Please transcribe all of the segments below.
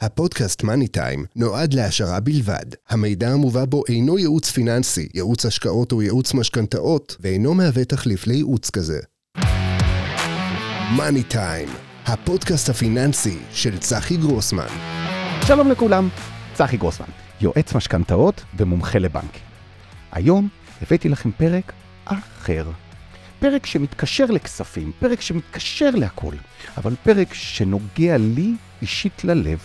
הפודקאסט מאני טיים נועד להעשרה בלבד. המידע המובא בו אינו ייעוץ פיננסי, ייעוץ השקעות או ייעוץ משכנתאות, ואינו מהווה תחליף לייעוץ כזה. מאני טיים, הפודקאסט הפיננסי של צחי גרוסמן. שלום לכולם, צחי גרוסמן, יועץ משכנתאות ומומחה לבנק. היום הבאתי לכם פרק אחר. פרק שמתקשר לכספים, פרק שמתקשר להכל, אבל פרק שנוגע לי אישית ללב.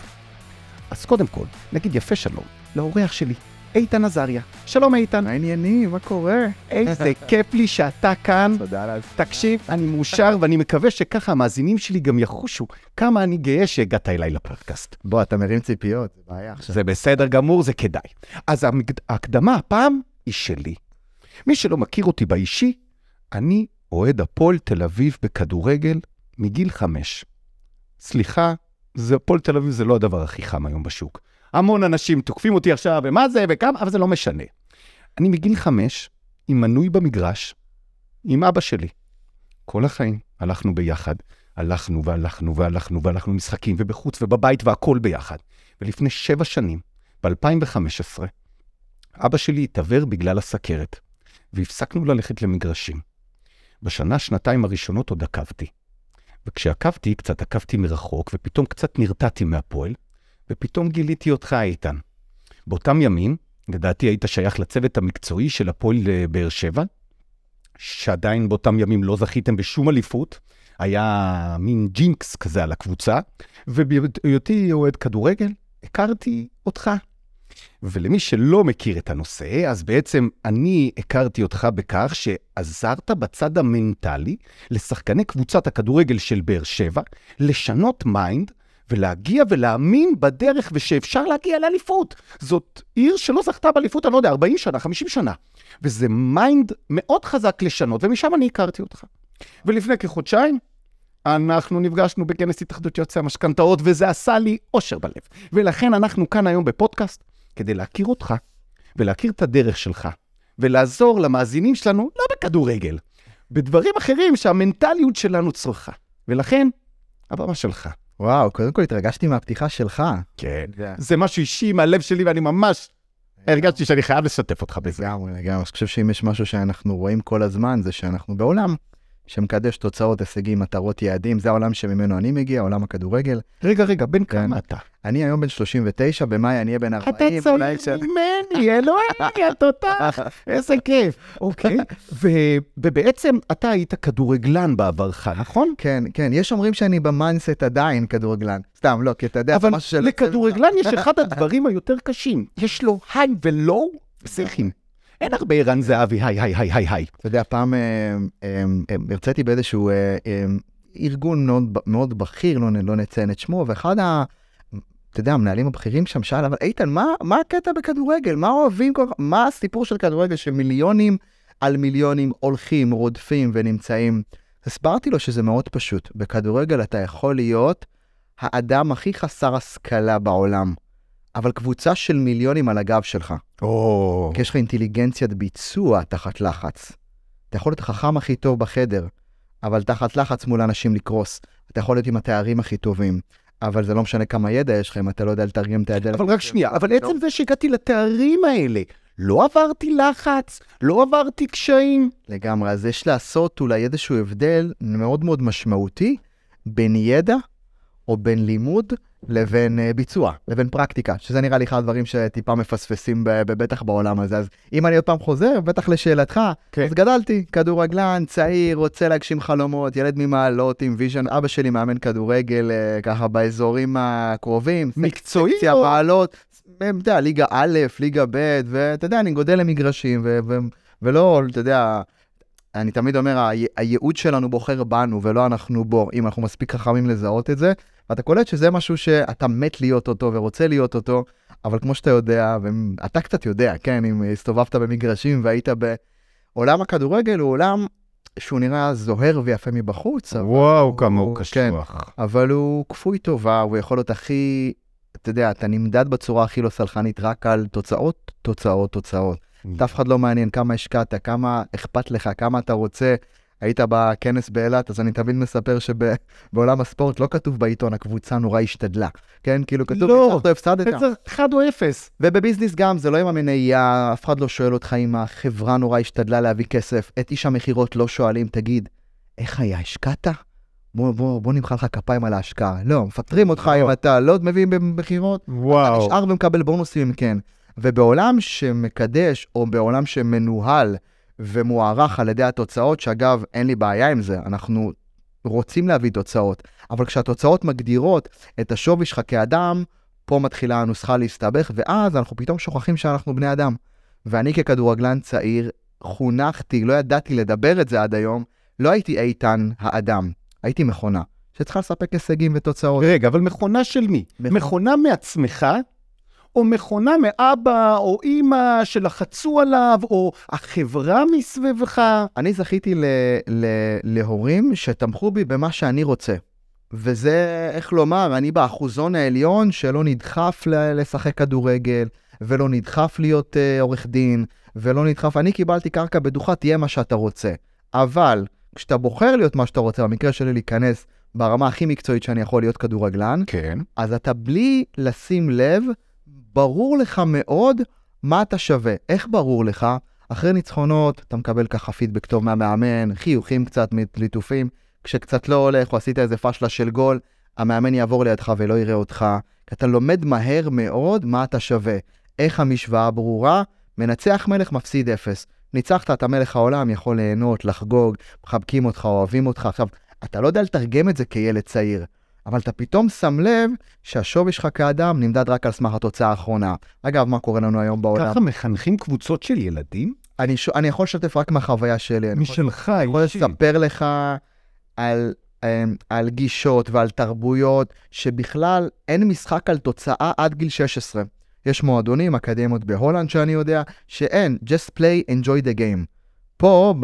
אז קודם כל, נגיד יפה שלום לאורח שלי, איתן עזריה. שלום איתן. מה העניינים? מה קורה? איזה כיף לי שאתה כאן. תודה על ההזמנה. תקשיב, אני מאושר ואני מקווה שככה המאזינים שלי גם יחושו כמה אני גאה שהגעת אליי לפודקאסט. בוא, אתה מרים ציפיות, זה בעיה עכשיו. זה בסדר גמור, זה כדאי. אז ההקדמה הפעם היא שלי. מי שלא מכיר אותי באישי, אני אוהד הפועל תל אביב בכדורגל מגיל חמש. סליחה, זה הפועל תל אביב זה לא הדבר הכי חם היום בשוק. המון אנשים תוקפים אותי עכשיו, ומה זה, וכמה, אבל זה לא משנה. אני מגיל חמש, עם מנוי במגרש, עם אבא שלי. כל החיים הלכנו ביחד. הלכנו והלכנו והלכנו והלכנו משחקים ובחוץ ובבית והכל ביחד. ולפני שבע שנים, ב-2015, אבא שלי התעוור בגלל הסכרת, והפסקנו ללכת למגרשים. בשנה, שנתיים הראשונות עוד עקבתי. וכשעקבתי, קצת עקבתי מרחוק, ופתאום קצת נרתעתי מהפועל, ופתאום גיליתי אותך, איתן. באותם ימים, לדעתי היית שייך לצוות המקצועי של הפועל אה, באר שבע, שעדיין באותם ימים לא זכיתם בשום אליפות, היה מין ג'ינקס כזה על הקבוצה, ובהיותי אוהד כדורגל, הכרתי אותך. ולמי שלא מכיר את הנושא, אז בעצם אני הכרתי אותך בכך שעזרת בצד המנטלי לשחקני קבוצת הכדורגל של באר שבע, לשנות mind ולהגיע ולהאמין בדרך ושאפשר להגיע לאליפות. זאת עיר שלא זכתה באליפות, אני לא יודע, 40 שנה, 50 שנה. וזה mind מאוד חזק לשנות, ומשם אני הכרתי אותך. ולפני כחודשיים, אנחנו נפגשנו בכנס התאחדות יועצי המשכנתאות, וזה עשה לי אושר בלב. ולכן אנחנו כאן היום בפודקאסט, כדי להכיר אותך, ולהכיר את הדרך שלך, ולעזור למאזינים שלנו, לא בכדורגל, בדברים אחרים שהמנטליות שלנו צריכה. ולכן, הבמה שלך. וואו, קודם כל התרגשתי מהפתיחה שלך. כן. זה- זה משהו אישי מהלב שלי, ואני ממש הרגשתי שאני חייב לשתף אותך בזה. לגמרי, לגמרי. אני חושב שאם יש משהו שאנחנו רואים כל הזמן, זה שאנחנו בעולם שמקדש תוצאות, הישגים, מטרות, יעדים. זה העולם שממנו אני מגיע, עולם הכדורגל. רגע, רגע, בן כן. כמה אתה? אני היום בן 39, במאי אני אהיה בן 40. אתה ש- ממני, אלוהי, התותח, איזה כיף. אוקיי, ובעצם אתה היית כדורגלן בעברך, נכון? כן, כן, יש אומרים שאני ב mindset עדיין כדורגלן. סתם, לא, כי אתה יודע, אבל. לכדורגלן יש אחד הדברים היותר קשים. יש לו high ו low פסיכים. אין הרבה ערן זהבי, היי, היי, היי, היי, היי. אתה יודע, פעם אה, אה, אה, הרציתי באיזשהו ארגון מאוד, מאוד בכיר, לא, לא נציין את שמו, ואחד ה... אתה יודע, המנהלים הבכירים שם שאל, אבל איתן, מה, מה הקטע בכדורגל? מה אוהבים כל כך? מה הסיפור של כדורגל שמיליונים על מיליונים הולכים, רודפים ונמצאים? הסברתי לו שזה מאוד פשוט. בכדורגל אתה יכול להיות האדם הכי חסר השכלה בעולם, אבל קבוצה של מיליונים על הגב שלך. או, כי יש לך אינטליגנציית ביצוע תחת לחץ. אתה יכול להיות החכם הכי טוב בחדר, אבל תחת לחץ מול אנשים לקרוס. אתה יכול להיות עם התארים הכי טובים, אבל זה לא משנה כמה ידע יש לך אם אתה לא יודע לתרגם את הידע. אבל רק שנייה, אבל עצם זה שהגעתי לתארים האלה, לא עברתי לחץ, לא עברתי קשיים. לגמרי, אז יש לעשות אולי איזשהו הבדל מאוד מאוד משמעותי בין ידע או בין לימוד לבין uh, ביצוע, לבין פרקטיקה, שזה נראה לי אחד הדברים שטיפה מפספסים בטח בעולם הזה. אז אם אני עוד פעם חוזר, בטח לשאלתך, כן. אז גדלתי, כדורגלן, צעיר, רוצה להגשים חלומות, ילד ממעלות עם vision, אבא שלי מאמן כדורגל uh, ככה באזורים הקרובים. מקצועי סקציה, או- מעלות, אתה יודע, ליגה א', ליגה ב', ואתה יודע, אני גודל למגרשים, ו- ו- ולא, אתה יודע, אני תמיד אומר, הי- הייעוד שלנו בוחר בנו ולא אנחנו בו, אם אנחנו מספיק חכמים לזהות את זה, ואתה קולט שזה משהו שאתה מת להיות אותו ורוצה להיות אותו, אבל כמו שאתה יודע, ואתה קצת יודע, כן, אם הסתובבת במגרשים והיית בעולם הכדורגל, הוא עולם שהוא נראה זוהר ויפה מבחוץ, אבל וואו, כמה הוא כן, קשוח. אבל הוא כפוי טובה, הוא יכול להיות הכי, אתה יודע, אתה נמדד בצורה הכי לא סלחנית רק על תוצאות, תוצאות, תוצאות. את אף אחד לא מעניין כמה השקעת, כמה אכפת לך, כמה אתה רוצה. היית בכנס באילת, אז אני תמיד מספר שבעולם הספורט לא כתוב בעיתון, הקבוצה נורא השתדלה. כן, כאילו כתוב, לא. או הפסדת. איזה אחד או אפס. ובביזנס גם, זה לא עם המניה, אף אחד לא שואל אותך אם החברה נורא השתדלה להביא כסף. את איש המכירות לא שואלים, תגיד, איך היה, השקעת? בוא, בוא, בוא נמחא לך כפיים על ההשקעה. לא, מפטרים אותך אם אתה לא מביא במכירות, אתה וואו. נשאר ומקבל בונוסים כן. ובעולם שמקדש, או בעולם שמנוהל ומוערך על ידי התוצאות, שאגב, אין לי בעיה עם זה, אנחנו רוצים להביא תוצאות, אבל כשהתוצאות מגדירות את השווי שלך כאדם, פה מתחילה הנוסחה להסתבך, ואז אנחנו פתאום שוכחים שאנחנו בני אדם. ואני ככדורגלן צעיר, חונכתי, לא ידעתי לדבר את זה עד היום, לא הייתי איתן האדם, הייתי מכונה, שצריכה לספק הישגים ותוצאות. רגע, אבל מכונה של מי? מכונה- מכונה מעצמך, או מכונה מאבא או אימא שלחצו עליו, או החברה מסביבך? אני זכיתי ל- ל- להורים שתמכו בי במה שאני רוצה. וזה, איך לומר, אני באחוזון העליון שלא נדחף ל- לשחק כדורגל, ולא נדחף להיות uh, עורך דין, ולא נדחף, אני קיבלתי קרקע בטוחה, תהיה מה שאתה רוצה. אבל כשאתה בוחר להיות מה שאתה רוצה, במקרה שלי להיכנס ברמה הכי מקצועית שאני יכול להיות כדורגלן, כן. אז אתה בלי לשים לב, ברור לך מאוד מה אתה שווה. איך ברור לך? אחרי ניצחונות, אתה מקבל ככה פידבק טוב מהמאמן, חיוכים קצת, ליטופים. כשקצת לא הולך, או עשית איזה פשלה של גול, המאמן יעבור לידך ולא יראה אותך. אתה לומד מהר מאוד מה אתה שווה. איך המשוואה ברורה? מנצח מלך, מפסיד אפס. ניצחת, אתה מלך העולם, יכול ליהנות, לחגוג, מחבקים אותך, אוהבים אותך. עכשיו, אתה לא יודע לתרגם את זה כילד צעיר, אבל אתה פתאום שם לב שהשווי שלך כאדם נמדד רק על סמך התוצאה האחרונה. אגב, מה קורה לנו היום בעולם? ככה מחנכים קבוצות של ילדים? אני, ש... אני יכול לשתף רק מהחוויה שלי. משלך, אני יכול אישי. לספר לך על, אמ, על גישות ועל תרבויות שבכלל אין משחק על תוצאה עד גיל 16. יש מועדונים, אקדמיות בהולנד שאני יודע, שאין, just play, enjoy the game. פה,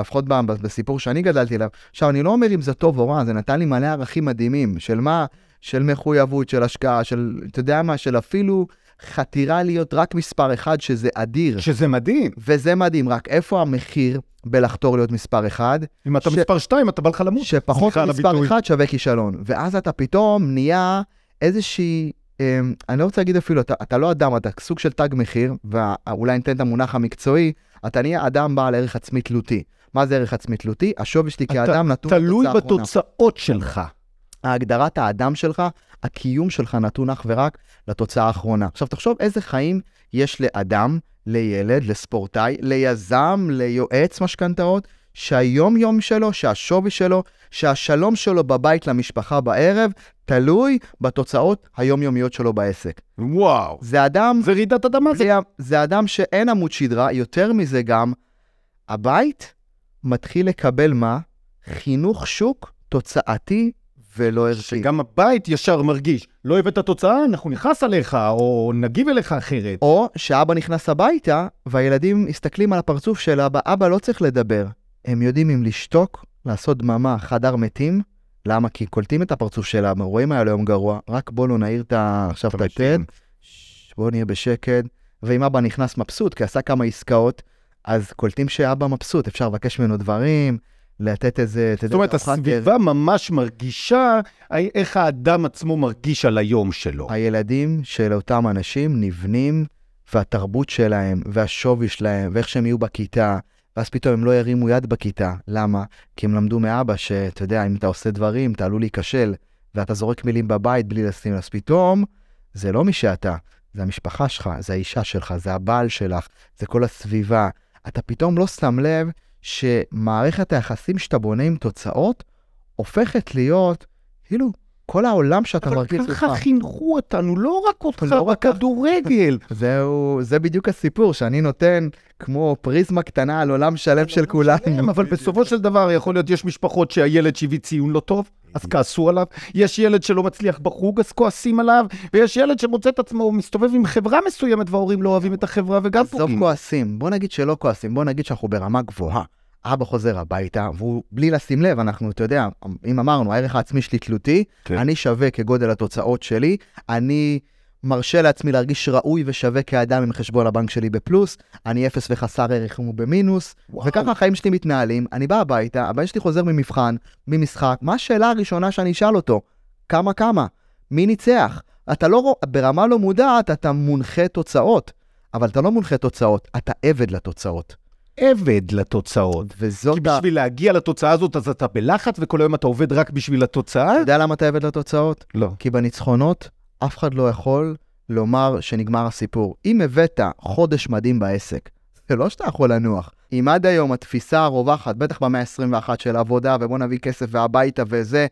לפחות בסיפור שאני גדלתי עליו, עכשיו, אני לא אומר אם זה טוב או רע, זה נתן לי מלא ערכים מדהימים, של מה? של מחויבות, של השקעה, של, אתה יודע מה, של אפילו חתירה להיות רק מספר אחד, שזה אדיר. שזה מדהים. וזה מדהים, רק איפה המחיר בלחתור להיות מספר אחד? אם אתה ש- מספר 2, אתה בא לך למות. שפחות מספר. אחד שווה כישלון. ואז אתה פתאום נהיה איזושהי, אני לא רוצה להגיד אפילו, אתה, אתה לא אדם, אתה סוג של תג מחיר, ואולי ניתן את המונח המקצועי, אתה נהיה אדם בעל ערך עצמי תלותי. מה זה ערך עצמי תלותי? השווי שלי כאדם נתון תלוי לתוצאה האחרונה. בתוצאות שלך. ההגדרת האדם שלך, הקיום שלך נתון אך ורק לתוצאה האחרונה. עכשיו תחשוב איזה חיים יש לאדם, לילד, לספורטאי, ליזם, ליועץ משכנתאות, שהיום-יום שלו, שהשווי שלו, שהשלום שלו בבית למשפחה בערב, תלוי בתוצאות היומיומיות שלו בעסק. וואו. זה אדם, זה רעידת אדמה. זה... זה, אדם שאין עמוד שדרה, יותר מזה גם, הבית מתחיל לקבל מה? חינוך שוק תוצאתי ולא ערכי. שגם הבית ישר מרגיש, לא הבאת תוצאה, אנחנו נכעס עליך, או נגיב אליך אחרת. או שאבא נכנס הביתה, והילדים מסתכלים על הפרצוף של אבא, אבא לא צריך לדבר. הם יודעים אם לשתוק, לעשות דממה, חדר מתים. למה? כי קולטים את הפרצוף של אבא, רואים היה לו יום גרוע, רק בוא לא נעיר את ה... עכשיו את הטד, ששש, בוא נהיה בשקט. ואם אבא נכנס מבסוט, כי עשה כמה עסקאות, אז קולטים שאבא מבסוט, אפשר לבקש ממנו דברים, לתת איזה... זאת אומרת. הסביבה ממש מרגישה איך האדם עצמו מרגיש על היום שלו. הילדים של אותם אנשים נבנים, והתרבות שלהם, והשווי שלהם, ואיך שהם יהיו בכיתה, ואז פתאום הם לא ירימו יד בכיתה. למה? כי הם למדו מאבא שאתה יודע, אם אתה עושה דברים, אתה עלול להיכשל, ואתה זורק מילים בבית בלי לשים, אז פתאום זה לא מי שאתה, זה המשפחה שלך, זה האישה שלך, זה הבעל שלך, זה כל הסביבה. אתה פתאום לא שם לב שמערכת היחסים שאתה בונה עם תוצאות, הופכת להיות, כאילו, כל העולם שאתה אבל מרגיש לך. ככה חינכו אותנו, לא רק אותך לא רק ככה. בכדורגל. זהו, זה בדיוק הסיפור, שאני נותן כמו פריזמה קטנה על עולם שלם של כולנו. אבל בסופו של דבר יכול להיות, יש משפחות שהילד שהביא ציון לא טוב, אז כעסו עליו. יש ילד שלא מצליח בחוג, אז כועסים עליו. ויש ילד שמוצא את עצמו מסתובב עם חברה מסוימת וההורים לא אוהבים את החברה וגם עזוב פוגעים. כועסים, בוא נגיד שלא כועסים, בוא נגיד שאנחנו ברמה גבוהה. אבא חוזר הביתה, והוא בלי לשים לב, אנחנו, אתה יודע, אם אמרנו, הערך העצמי שלי תלותי, כן. אני שווה כגודל התוצאות שלי, אני מרשה לעצמי להרגיש ראוי ושווה כאדם עם חשבון הבנק שלי בפלוס, אני אפס וחסר ערך אם הוא במינוס, וואו. וככה החיים שלי מתנהלים. אני בא הביתה, הבן שלי חוזר ממבחן, ממשחק, מה השאלה הראשונה שאני אשאל אותו? כמה כמה? מי ניצח? אתה לא, ברמה לא מודעת, אתה מונחה תוצאות, אבל אתה לא מונחה תוצאות, אתה עבד לתוצאות. עבד לתוצאות. כי וזאת ה... בשביל להגיע לתוצאה הזאת, אז אתה בלחץ, וכל היום אתה עובד רק בשביל התוצאה? אתה יודע למה אתה עבד לתוצאות? לא. כי בניצחונות אף אחד לא יכול לומר שנגמר הסיפור. אם הבאת חודש מדהים בעסק, זה לא שאתה יכול לנוח. אם עד היום התפיסה הרווחת, בטח במאה ה-21 של עבודה, ובוא נביא כסף והביתה וזה,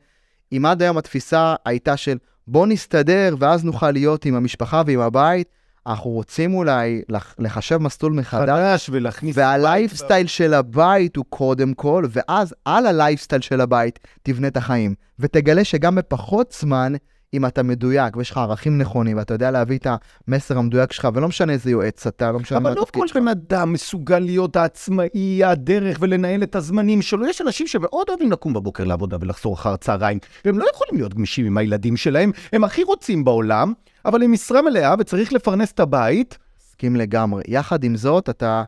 אם עד היום התפיסה הייתה של בוא נסתדר ואז נוכל להיות עם המשפחה ועם הבית, אנחנו רוצים אולי לח- לחשב מסלול מחדש. חדש ולהכניס... והלייפסטייל של הבית הוא קודם כל, ואז על הלייפסטייל של הבית תבנה את החיים. ותגלה שגם בפחות זמן, אם אתה מדויק ויש לך ערכים נכונים, ואתה יודע להביא את המסר המדויק שלך, ולא משנה איזה יועץ אתה, לא משנה מה אבל לא התפקיד כל שלך. בן אדם מסוגל להיות העצמאי, הדרך ולנהל את הזמנים שלו. יש אנשים שמאוד אוהבים לקום בבוקר לעבודה ולחזור אחר צהריים, והם לא יכולים להיות גמישים עם הילדים שלהם. הם הכי רוצים בעולם, אבל עם משרה מלאה וצריך לפרנס את הבית. מסכים לגמרי. יחד עם זאת, אתה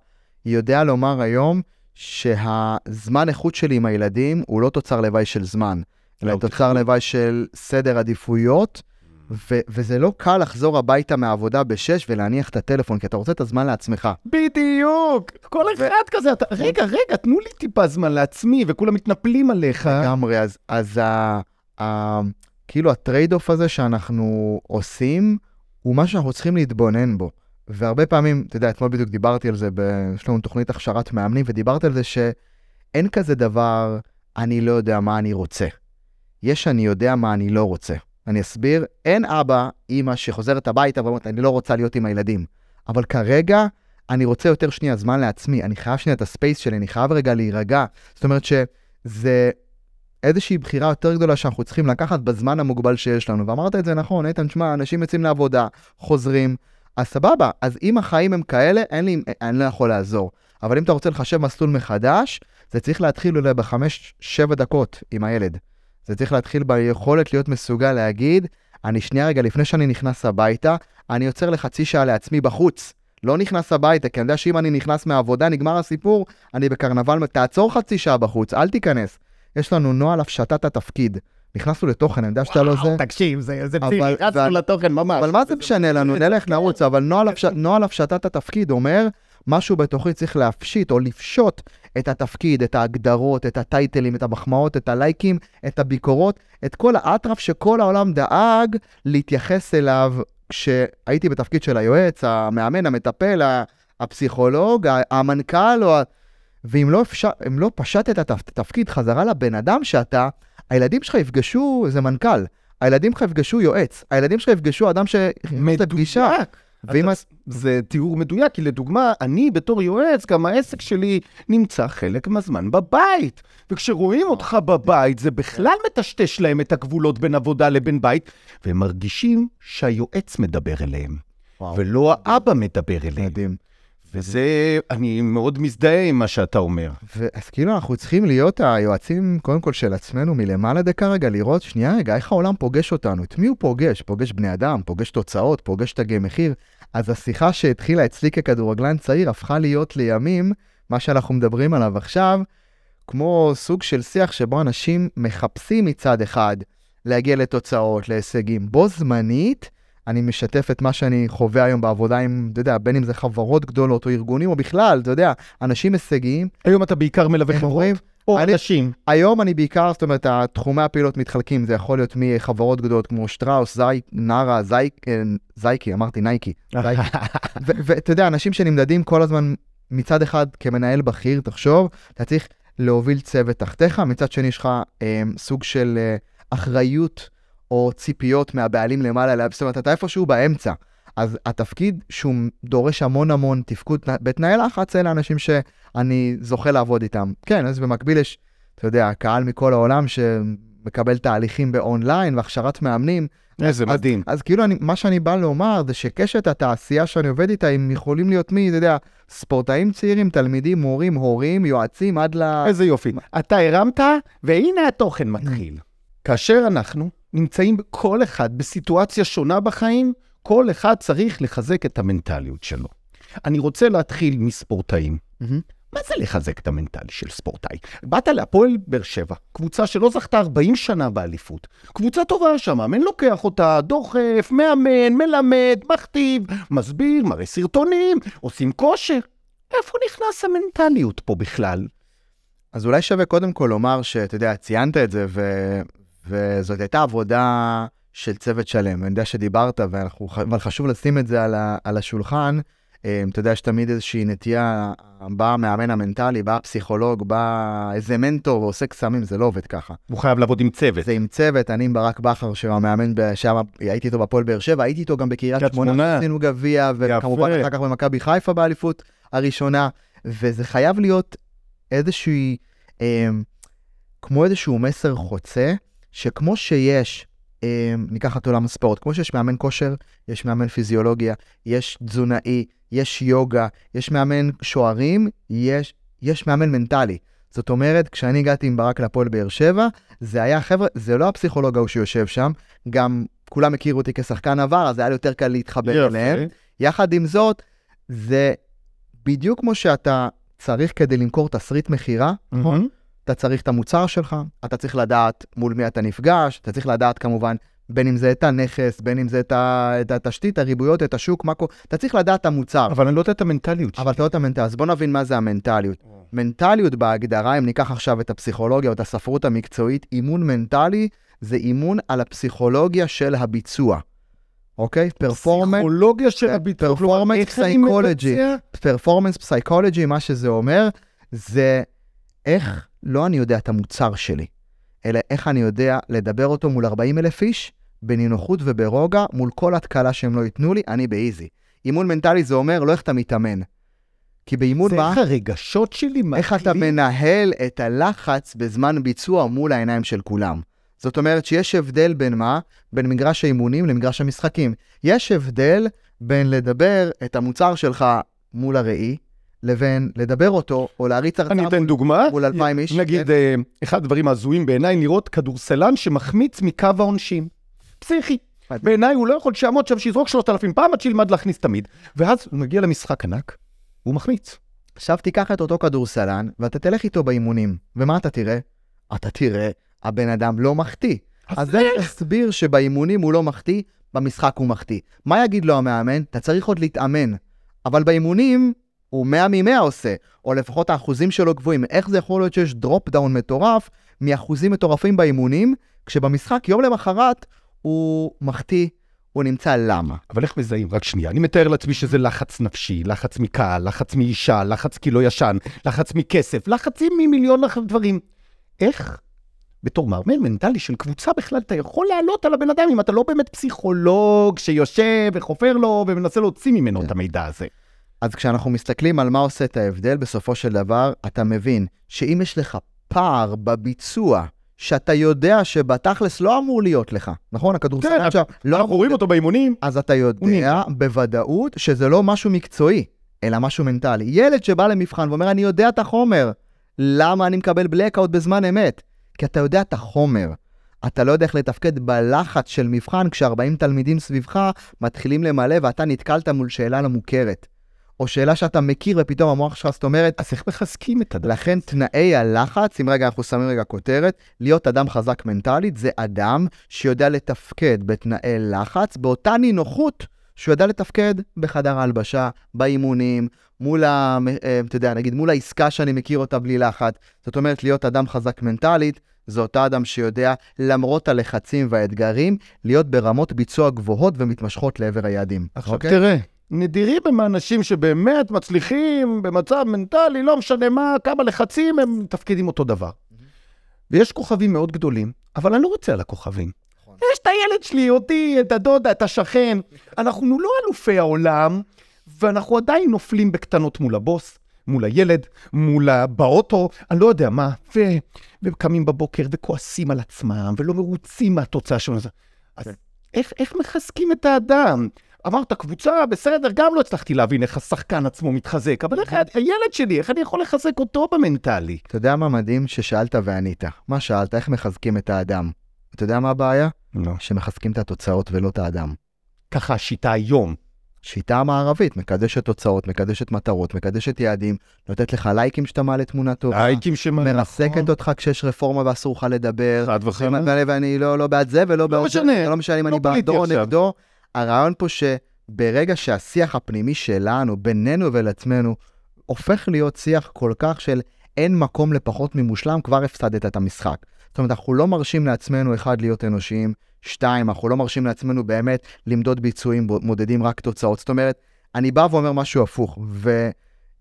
יודע לומר היום שהזמן איכות שלי עם הילדים הוא לא תוצר לוואי של זמן, אלא לא, תוצר לוואי של סדר עדיפויות, ו- וזה לא קל לחזור הביתה מהעבודה בשש ולהניח את הטלפון, כי אתה רוצה את הזמן לעצמך. בדיוק. כל אחד כזה, אתה, רגע, רגע, תנו לי טיפה זמן לעצמי, וכולם מתנפלים עליך. לגמרי, אז, אז ה, ה, כאילו ה trade off הזה שאנחנו עושים, הוא משהו שאנחנו צריכים להתבונן בו. והרבה פעמים, אתה יודע, אתמול בדיוק דיברתי על זה, ב- יש לנו תוכנית הכשרת מאמנים, ודיברתי על זה שאין כזה דבר, אני לא יודע מה אני רוצה. יש אני יודע מה אני לא רוצה. אני אסביר, אין אבא, אימא שחוזרת הביתה ואומרת, אני לא רוצה להיות עם הילדים. אבל כרגע, אני רוצה יותר שנייה זמן לעצמי, אני חייב שנייה את הספייס שלי, אני חייב רגע להירגע. זאת אומרת שזה איזושהי בחירה יותר גדולה שאנחנו צריכים לקחת בזמן המוגבל שיש לנו. ואמרת את זה נכון, איתן, שמע, אנשים יוצאים לעבודה, חוזרים, אז סבבה, אז אם החיים הם כאלה, אין לי, אני לא יכול לעזור. אבל אם אתה רוצה לחשב מסלול מחדש, זה צריך להתחיל אולי בחמש, שבע דקות עם הילד. זה צריך להתחיל ביכולת להיות מסוגל להגיד, אני שנייה רגע לפני שאני נכנס הביתה, אני עוצר לחצי שעה לעצמי בחוץ. לא נכנס הביתה, כי אני יודע שאם אני נכנס מהעבודה, נגמר הסיפור, אני בקרנבל, תעצור חצי שעה בחוץ, אל תיכנס. יש לנו נוהל הפשטת התפקיד. נכנסנו לתוכן, אני יודע שאתה לא זה. תקשיב, זה, רצנו אבל- לתוכן ממש. אבל מה זה משנה לנו? נלך נרוץ, אבל נוהל הפשטת התפקיד אומר, משהו בתוכי צריך להפשיט או לפשוט את התפקיד, את ההגדרות, את הטייטלים, את המחמאות, את הלייקים, את הביקורות, את כל האטרף שכל העולם דאג להתייחס אליו כשהייתי בתפקיד של היועץ, המאמן, המטפל, הפסיכולוג, המנכ"ל, או. ואם לא, אפשר, לא פשט את התפ- התפקיד חזרה לבן אדם שאתה, הילדים שלך יפגשו איזה מנכ"ל, הילדים שלך יפגשו יועץ, הילדים שלך יפגשו אדם שנכנס לפגישה. ואם אתה- זה תיאור מדויק, כי לדוגמה, אני בתור יועץ, גם העסק שלי נמצא חלק מהזמן בבית. וכשרואים אותך בבית, זה בכלל מטשטש להם את הגבולות בין עבודה לבין בית, והם מרגישים שהיועץ מדבר אליהם, וואו, ולא האבא מדבר אליהם. מדהים. וזה, אני מאוד מזדהה עם מה שאתה אומר. אז כאילו אנחנו צריכים להיות היועצים, קודם כל של עצמנו מלמעלה דקה רגע, לראות שנייה רגע, איך העולם פוגש אותנו, את מי הוא פוגש? פוגש בני אדם, פוגש תוצאות, פוגש תגי מחיר. אז השיחה שהתחילה אצלי ככדורגלן צעיר הפכה להיות לימים, מה שאנחנו מדברים עליו עכשיו, כמו סוג של שיח שבו אנשים מחפשים מצד אחד להגיע לתוצאות, להישגים. בו זמנית, אני משתף את מה שאני חווה היום בעבודה עם, אתה יודע, בין אם זה חברות גדולות או ארגונים או בכלל, אתה יודע, אנשים הישגיים, היום אתה בעיקר מלווה חברות? או אני- אנשים. היום אני בעיקר, זאת אומרת, התחומי הפעילות מתחלקים, זה יכול להיות מחברות גדולות כמו שטראוס, זי, נארה, זי, אה, זייקי, אמרתי נייקי. ואתה יודע, אנשים שנמדדים כל הזמן מצד אחד כמנהל בכיר, תחשוב, אתה צריך להוביל צוות תחתיך, מצד שני יש לך אה, סוג של אה, אחריות או ציפיות מהבעלים למעלה, לה- זאת אומרת, אתה איפשהו באמצע. אז התפקיד שהוא דורש המון המון תפקוד בתנאי לחץ, אלה אנשים שאני זוכה לעבוד איתם. כן, אז במקביל יש, אתה יודע, קהל מכל העולם שמקבל תהליכים באונליין והכשרת מאמנים. איזה אז- מדהים. אז כאילו, אני, מה שאני בא לומר זה שקשת התעשייה שאני עובד איתה, הם יכולים להיות מי, אתה יודע, ספורטאים צעירים, תלמידים, מורים, הורים, יועצים, עד ל... איזה יופי. אתה הרמת, והנה התוכן מתחיל. כאשר אנחנו נמצאים כל אחד בסיטואציה שונה בחיים, כל אחד צריך לחזק את המנטליות שלו. אני רוצה להתחיל מספורטאים. מהמם. מה זה לחזק את המנטלי של ספורטאי? באת להפועל באר שבע, קבוצה שלא זכתה 40 שנה באליפות. קבוצה טובה שם, מאמן לוקח אותה, דוחף, מאמן, מלמד, מכתיב, מסביר, מראה סרטונים, עושים כושר. איפה נכנס המנטליות פה בכלל? אז אולי שווה קודם כל לומר שאתה יודע, ציינת את זה, ו... וזאת הייתה עבודה של צוות שלם. אני יודע שדיברת, ואנחנו... אבל חשוב לשים את זה על, ה... על השולחן. אה, אתה יודע, יש תמיד איזושהי נטייה, בא המאמן המנטלי, בא הפסיכולוג, בא איזה מנטור ועושה קסמים, זה לא עובד ככה. הוא חייב לעבוד עם צוות. זה עם צוות, אני עם ברק בכר, שהוא המאמן שם, הייתי איתו בהפועל באר שבע, הייתי איתו גם בקריית קריית שמונה. עשינו גביע, וכמובן. אחר כך במכבי חיפה באליפות הראשונה, וזה חייב להיות איזושהי, אה, כמו איזשהו מסר חוצה, שכמו שיש, אה, ניקח את עולם הספורט, כמו שיש מאמן כושר, יש מאמן פיזיולוגיה, יש תזונאי, יש יוגה, יש מאמן שוערים, יש, יש מאמן מנטלי. זאת אומרת, כשאני הגעתי עם ברק להפועל באר שבע, זה היה, חבר'ה, זה לא הפסיכולוג ההוא שיושב שם, גם כולם הכירו אותי כשחקן עבר, אז היה לי יותר קל להתחבר אליהם. יחד עם זאת, זה בדיוק כמו שאתה צריך כדי למכור תסריט מכירה, נכון. אתה צריך את המוצר שלך, אתה צריך לדעת מול מי אתה נפגש, אתה צריך לדעת כמובן, בין אם זה את הנכס, בין אם זה את, ה, את התשתית, הריבויות, את השוק, מה קורה, אתה צריך לדעת את המוצר. אבל אני לא יודע את המנטליות שלי. אבל אתה לא את המנטליות, אז בוא נבין מה זה המנטליות. מנטליות בהגדרה, אם ניקח עכשיו את הפסיכולוגיה או את הספרות המקצועית, אימון מנטלי זה אימון על הפסיכולוגיה של הביצוע. אוקיי? פרפורמנס, פסיכולוגיה של אני psychology. מבצע? פרפורמנס פסיכולוגי, מה שזה אומר, זה איך לא אני יודע את המוצר שלי, אלא איך אני יודע לדבר אותו מול 40 אלף איש, בנינוחות וברוגע, מול כל התקלה שהם לא ייתנו לי, אני באיזי. אימון מנטלי זה אומר לא איך אתה מתאמן. כי באימון זה מה? איך הרגשות שלי איך אתה מנהל את הלחץ בזמן ביצוע מול העיניים של כולם. זאת אומרת שיש הבדל בין מה? בין מגרש האימונים למגרש המשחקים. יש הבדל בין לדבר את המוצר שלך מול הראי, לבין לדבר אותו, או להריץ הרצאה אני אתן מול, דוגמה. מול אלפיים איש. נגיד, כן? אה, אחד הדברים ההזויים בעיניי, לראות כדורסלן שמחמיץ מקו העונשין. פסיכי. בעיניי הוא לא יכול שיעמוד שם, שיזרוק 3,000 פעם עד שילמד להכניס תמיד. ואז הוא מגיע למשחק ענק, והוא מחמיץ. עכשיו תיקח את אותו כדורסלן, ואתה תלך איתו באימונים, ומה אתה תראה? אתה תראה, הבן אדם לא מחטיא. אז איך תסביר שבאימונים הוא לא מחטיא, במשחק הוא מחטיא? מה יגיד לו המאמן? אתה צריך עוד להתאמן. אבל באימונים הוא 100 מ-100 עושה, או לפחות האחוזים שלו גבוהים. איך זה יכול להיות שיש drop down מטורף מאחוזים מטורפים באימונים, כשבמשחק יום למחרת הוא מחטיא, הוא נמצא למה? אבל איך מזהים? רק שנייה. אני מתאר לעצמי שזה לחץ נפשי, לחץ מקהל, לחץ מאישה, לחץ כי לא ישן, לחץ מכסף, לחצים ממיליון אח- דברים. איך, בתור מאמן מנטלי של קבוצה בכלל, אתה יכול לעלות על הבן אדם אם אתה לא באמת פסיכולוג שיושב וחופר לו ומנסה להוציא ממנו את המידע הזה. אז כשאנחנו מסתכלים על מה עושה את ההבדל, בסופו של דבר, אתה מבין שאם יש לך פער בביצוע, שאתה יודע שבתכלס לא אמור להיות לך, נכון? הכדורסל כן, עכשיו לא אנחנו. רואים אותו באימונים. אז אתה יודע. בוודאות שזה לא משהו מקצועי, אלא משהו מנטלי. ילד שבא למבחן ואומר, אני יודע את החומר, למה אני מקבל blackout בזמן אמת? כי אתה יודע את החומר. אתה לא יודע איך לתפקד בלחץ של מבחן כש-40 תלמידים סביבך מתחילים למלא ואתה נתקלת מול שאלה לא מוכרת. או שאלה שאתה מכיר ופתאום המוח שלך, זאת אומרת, אז איך מחזקים את הדבר? לכן תנאי הלחץ, אם רגע אנחנו שמים רגע כותרת, להיות אדם חזק מנטלית זה אדם שיודע לתפקד בתנאי לחץ, באותה נינוחות שהוא יודע לתפקד בחדר ההלבשה, באימונים, מול ה... אה, אתה יודע, נגיד מול העסקה שאני מכיר אותה בלי לחץ. זאת אומרת, להיות אדם חזק מנטלית, זה אותו אדם שיודע, למרות הלחצים והאתגרים, להיות ברמות ביצוע גבוהות ומתמשכות לעבר היעדים. עכשיו אוקיי? תראה, נדירים הם האנשים שבאמת מצליחים במצב מנטלי, לא משנה מה, כמה לחצים, הם מתפקדים אותו דבר. ויש כוכבים מאוד גדולים, אבל אני לא רוצה על הכוכבים. נכון. יש את הילד שלי, אותי, את הדודה, את השכן. אנחנו לא אלופי העולם, ואנחנו עדיין נופלים בקטנות מול הבוס, מול הילד, מול. באוטו, אני לא יודע מה, ו... וקמים בבוקר וכועסים על עצמם, ולא מרוצים מהתוצאה שלנו. אז כן. איך, איך מחזקים את האדם? אמרת קבוצה, בסדר, גם לא הצלחתי להבין איך השחקן עצמו מתחזק, אבל איך הילד שלי, איך אני יכול לחזק אותו במנטלי? אתה יודע מה מדהים ששאלת וענית? מה שאלת? איך מחזקים את האדם? אתה יודע מה הבעיה? לא. שמחזקים את התוצאות ולא את האדם. ככה השיטה היום. שיטה מערבית, מקדשת תוצאות, מקדשת מטרות, מקדשת יעדים, נותנת לך לייקים שאתה מעלה תמונה טובה, לייקים שמעלה. מרסקת אותך כשיש רפורמה ואסור לך לדבר. חד וחלק. ואני- לא, לא בעד זה ולא בעד זה, משנה. זה לא משנה אם לא אני בעדו או. נגדו. הרעיון פה שברגע שהשיח הפנימי שלנו, בינינו ולעצמנו, הופך להיות שיח כל כך של אין מקום לפחות ממושלם, כבר הפסדת את המשחק. זאת אומרת, אנחנו לא מרשים לעצמנו, אחד, להיות אנושיים, שתיים, אנחנו לא מרשים לעצמנו באמת למדוד ביצועים, מודדים רק תוצאות. זאת אומרת, אני בא ואומר משהו הפוך,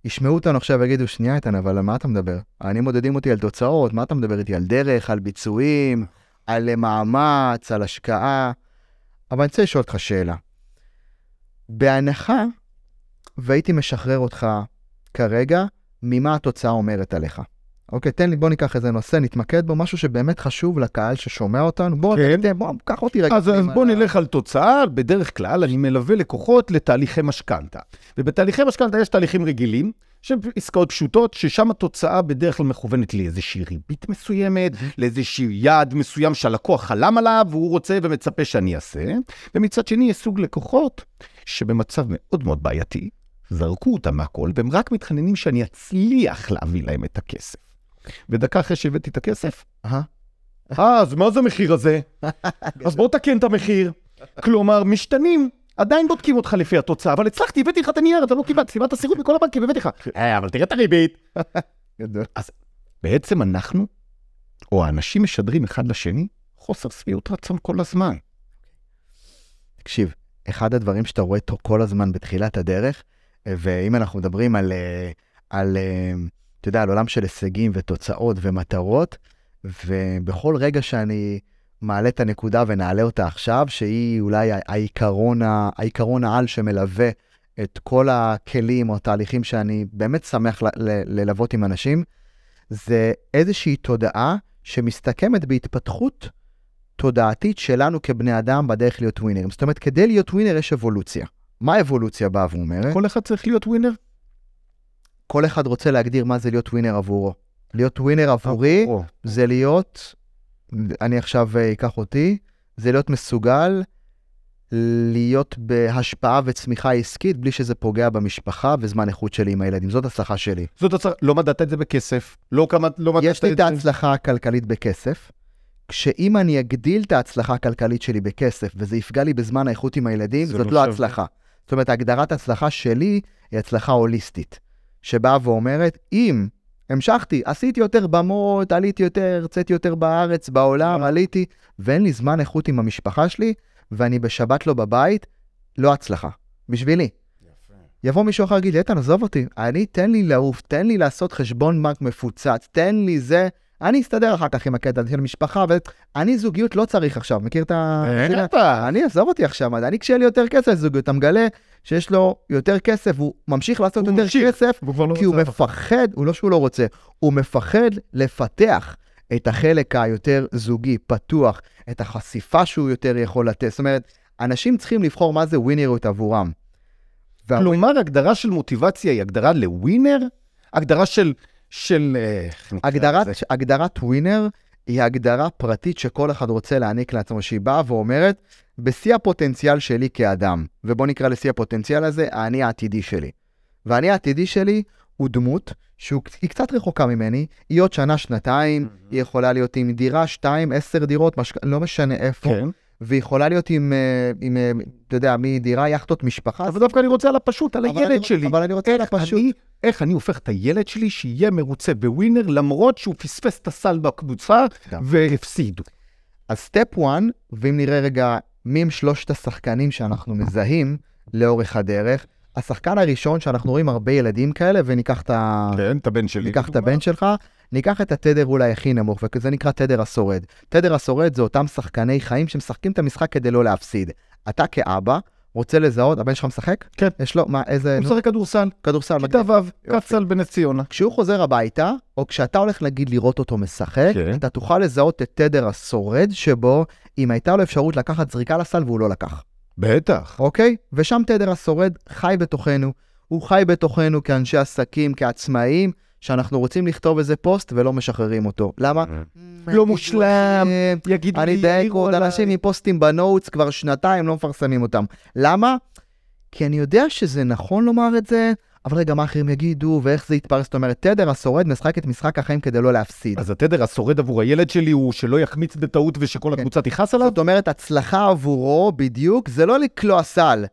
וישמעו אותנו עכשיו ויגידו, שנייה איתן, אבל על מה אתה מדבר? אני מודדים אותי על תוצאות, מה אתה מדבר איתי? על דרך, על ביצועים, על מאמץ, על השקעה. אבל אני רוצה לשאול אותך שאלה. בהנחה, והייתי משחרר אותך כרגע, ממה התוצאה אומרת עליך. אוקיי, תן לי, בוא ניקח איזה נושא, נתמקד בו, משהו שבאמת חשוב לקהל ששומע אותנו. בוא, כן. תן, בוא, קח אותי רגע. אז, אז בוא ל- נלך על תוצאה, בדרך כלל אני מלווה לקוחות לתהליכי משכנתה. ובתהליכי משכנתה יש תהליכים רגילים, שהם עסקאות פשוטות, ששם התוצאה בדרך כלל מכוונת לאיזושהי ריבית מסוימת, לאיזשהו יעד מסוים שהלקוח חלם עליו, והוא רוצה ומצפה שאני אעשה. ומצד שני, יש סוג לקוחות שבמצב מאוד מאוד בעייתי, זרקו אותם מהכל, והם רק מתחננים שאני אצליח להביא להם את הכסף. ודקה אחרי שהבאתי את הכסף. אה, אז מה זה המחיר הזה? אז בוא תקן את המחיר. כלומר, משתנים. עדיין בודקים אותך לפי התוצאה, אבל הצלחתי, הבאתי לך את הנייר, אתה לא קיבלת, סיבת הסירות מכל הבנקים, הבאתי לך. אה, אבל תראה את הריבית. גדול. בעצם אנחנו, או האנשים משדרים אחד לשני, חוסר שביעות רצון כל הזמן. תקשיב, אחד הדברים שאתה רואה אותו כל הזמן בתחילת הדרך, ואם אנחנו מדברים על, אה, על אה, אתה יודע, על עולם של הישגים ותוצאות ומטרות, ובכל רגע שאני מעלה את הנקודה ונעלה אותה עכשיו, שהיא אולי העיקרון, העיקרון העל שמלווה את כל הכלים או התהליכים שאני באמת שמח ל- ל- ללוות עם אנשים, זה איזושהי תודעה שמסתכמת בהתפתחות תודעתית שלנו כבני אדם בדרך להיות ווינרים. זאת אומרת, כדי להיות ווינר יש אבולוציה. מה האבולוציה באה ואומרת? כל אחד צריך להיות ווינר? כל אחד רוצה להגדיר מה זה להיות ווינר עבורו. להיות ווינר עבורי זה להיות, אני עכשיו אה, אקח אותי, זה להיות מסוגל להיות בהשפעה וצמיחה עסקית בלי שזה פוגע במשפחה וזמן איכות שלי עם הילדים. זאת הצלחה שלי. זאת הצעה, לא מדדת את זה בכסף, לא כמה, לא מדדת יש לי את זה. ההצלחה הכלכלית בכסף, כשאם אני אגדיל את ההצלחה הכלכלית שלי בכסף וזה יפגע לי בזמן האיכות עם הילדים, זה זאת לא לא. הצלחה. זאת אומרת, הגדרת הצלחה שלי היא הצלחה הוליסטית, שבאה ואומרת, אם המשכתי, עשיתי יותר במות, עליתי יותר, הרציתי יותר בארץ, בעולם, אה. עליתי, ואין לי זמן איכות עם המשפחה שלי, ואני בשבת לא בבית, לא הצלחה. בשבילי. יבוא מישהו אחר ויגיד לי, איתן, עזוב אותי, אני, תן לי לעוף, תן לי לעשות חשבון בנק מפוצץ, תן לי זה, אני אסתדר אחר כך עם הקטע של משפחה, ואני זוגיות לא צריך עכשיו, מכיר את ה... אני, עזוב אותי עכשיו, אני כשיהיה לי יותר כסף לזוגיות, אתה מגלה שיש לו יותר כסף, הוא ממשיך לעשות הוא יותר ממשיך. כסף, לא כי הוא. מפחד, הוא לא שהוא לא רוצה, הוא מפחד לפתח את החלק היותר זוגי, פתוח, את החשיפה שהוא יותר יכול לתת. זאת אומרת, אנשים צריכים לבחור מה זה ווינריות עבורם. כלומר, הגדרה של מוטיבציה היא הגדרה לווינר? הגדרה של... של... אה, הגדרת? הגדרת ווינר היא הגדרה פרטית שכל אחד רוצה להעניק לעצמו, שהיא באה ואומרת, בשיא הפוטנציאל שלי כאדם, ובוא נקרא לשיא הפוטנציאל הזה, האני העתידי שלי. והאני העתידי שלי הוא דמות שהיא קצת רחוקה ממני, היא עוד שנה, שנתיים, היא יכולה להיות עם דירה, שתיים, עשר דירות, משק... לא משנה איפה, כן. והיא יכולה להיות עם, אה, עם, אה, אתה יודע, מדירה, יאכטות, משפחה. אבל דווקא אני רוצה על הפשוט, על הילד אני- שלי. אבל אני רוצה על הפשוט. אני- איך אני הופך את הילד שלי שיהיה מרוצה בווינר, למרות שהוא פספס את הסל בקבוצה. והפסיד. אז סטפ 1, ואם נראה רגע מי הם שלושת השחקנים שאנחנו מזהים לאורך הדרך, השחקן הראשון שאנחנו רואים הרבה ילדים כאלה, וניקח את, ה... כן, את הבן שלי. ניקח את הבן שלך, ניקח את התדר אולי הכי נמוך, וזה נקרא תדר השורד. תדר השורד זה אותם שחקני חיים שמשחקים את המשחק כדי לא להפסיד. אתה כאבא רוצה לזהות, הבן שלך משחק? כן. יש לו, מה, איזה... הוא משחק כדורסל, כדורסל. כיתה. ו', קצ"ל בנס ציונה. כשהוא חוזר הביתה, או כשאתה הולך נגיד לראות אותו משחק, כן. אתה תוכל לזהות את תדר השורד שבו אם הייתה לו אפשרות לקחת זריקה לסל והוא לא לקח, בטח. אוקיי? ושם תדר השורד חי בתוכנו. הוא חי בתוכנו כאנשי עסקים, כעצמאים, שאנחנו רוצים לכתוב איזה פוסט ולא משחררים אותו. למה? לא מושלם, יגידו אני לי, די העירו עוד. אנשים עם פוסטים בנוטס כבר שנתיים לא מפרסמים אותם. למה? כי אני יודע שזה נכון לומר את זה, אבל רגע, מה אחרים יגידו, ואיך זה יתפרס? זאת אומרת, תדר השורד משחק את משחק החיים כדי לא להפסיד. אז התדר השורד עבור הילד שלי הוא שלא יחמיץ בטעות ושכל כן. הקבוצה תכעס עליו? זאת אומרת, הצלחה עבורו בדיוק, זה לא לקלוע סל,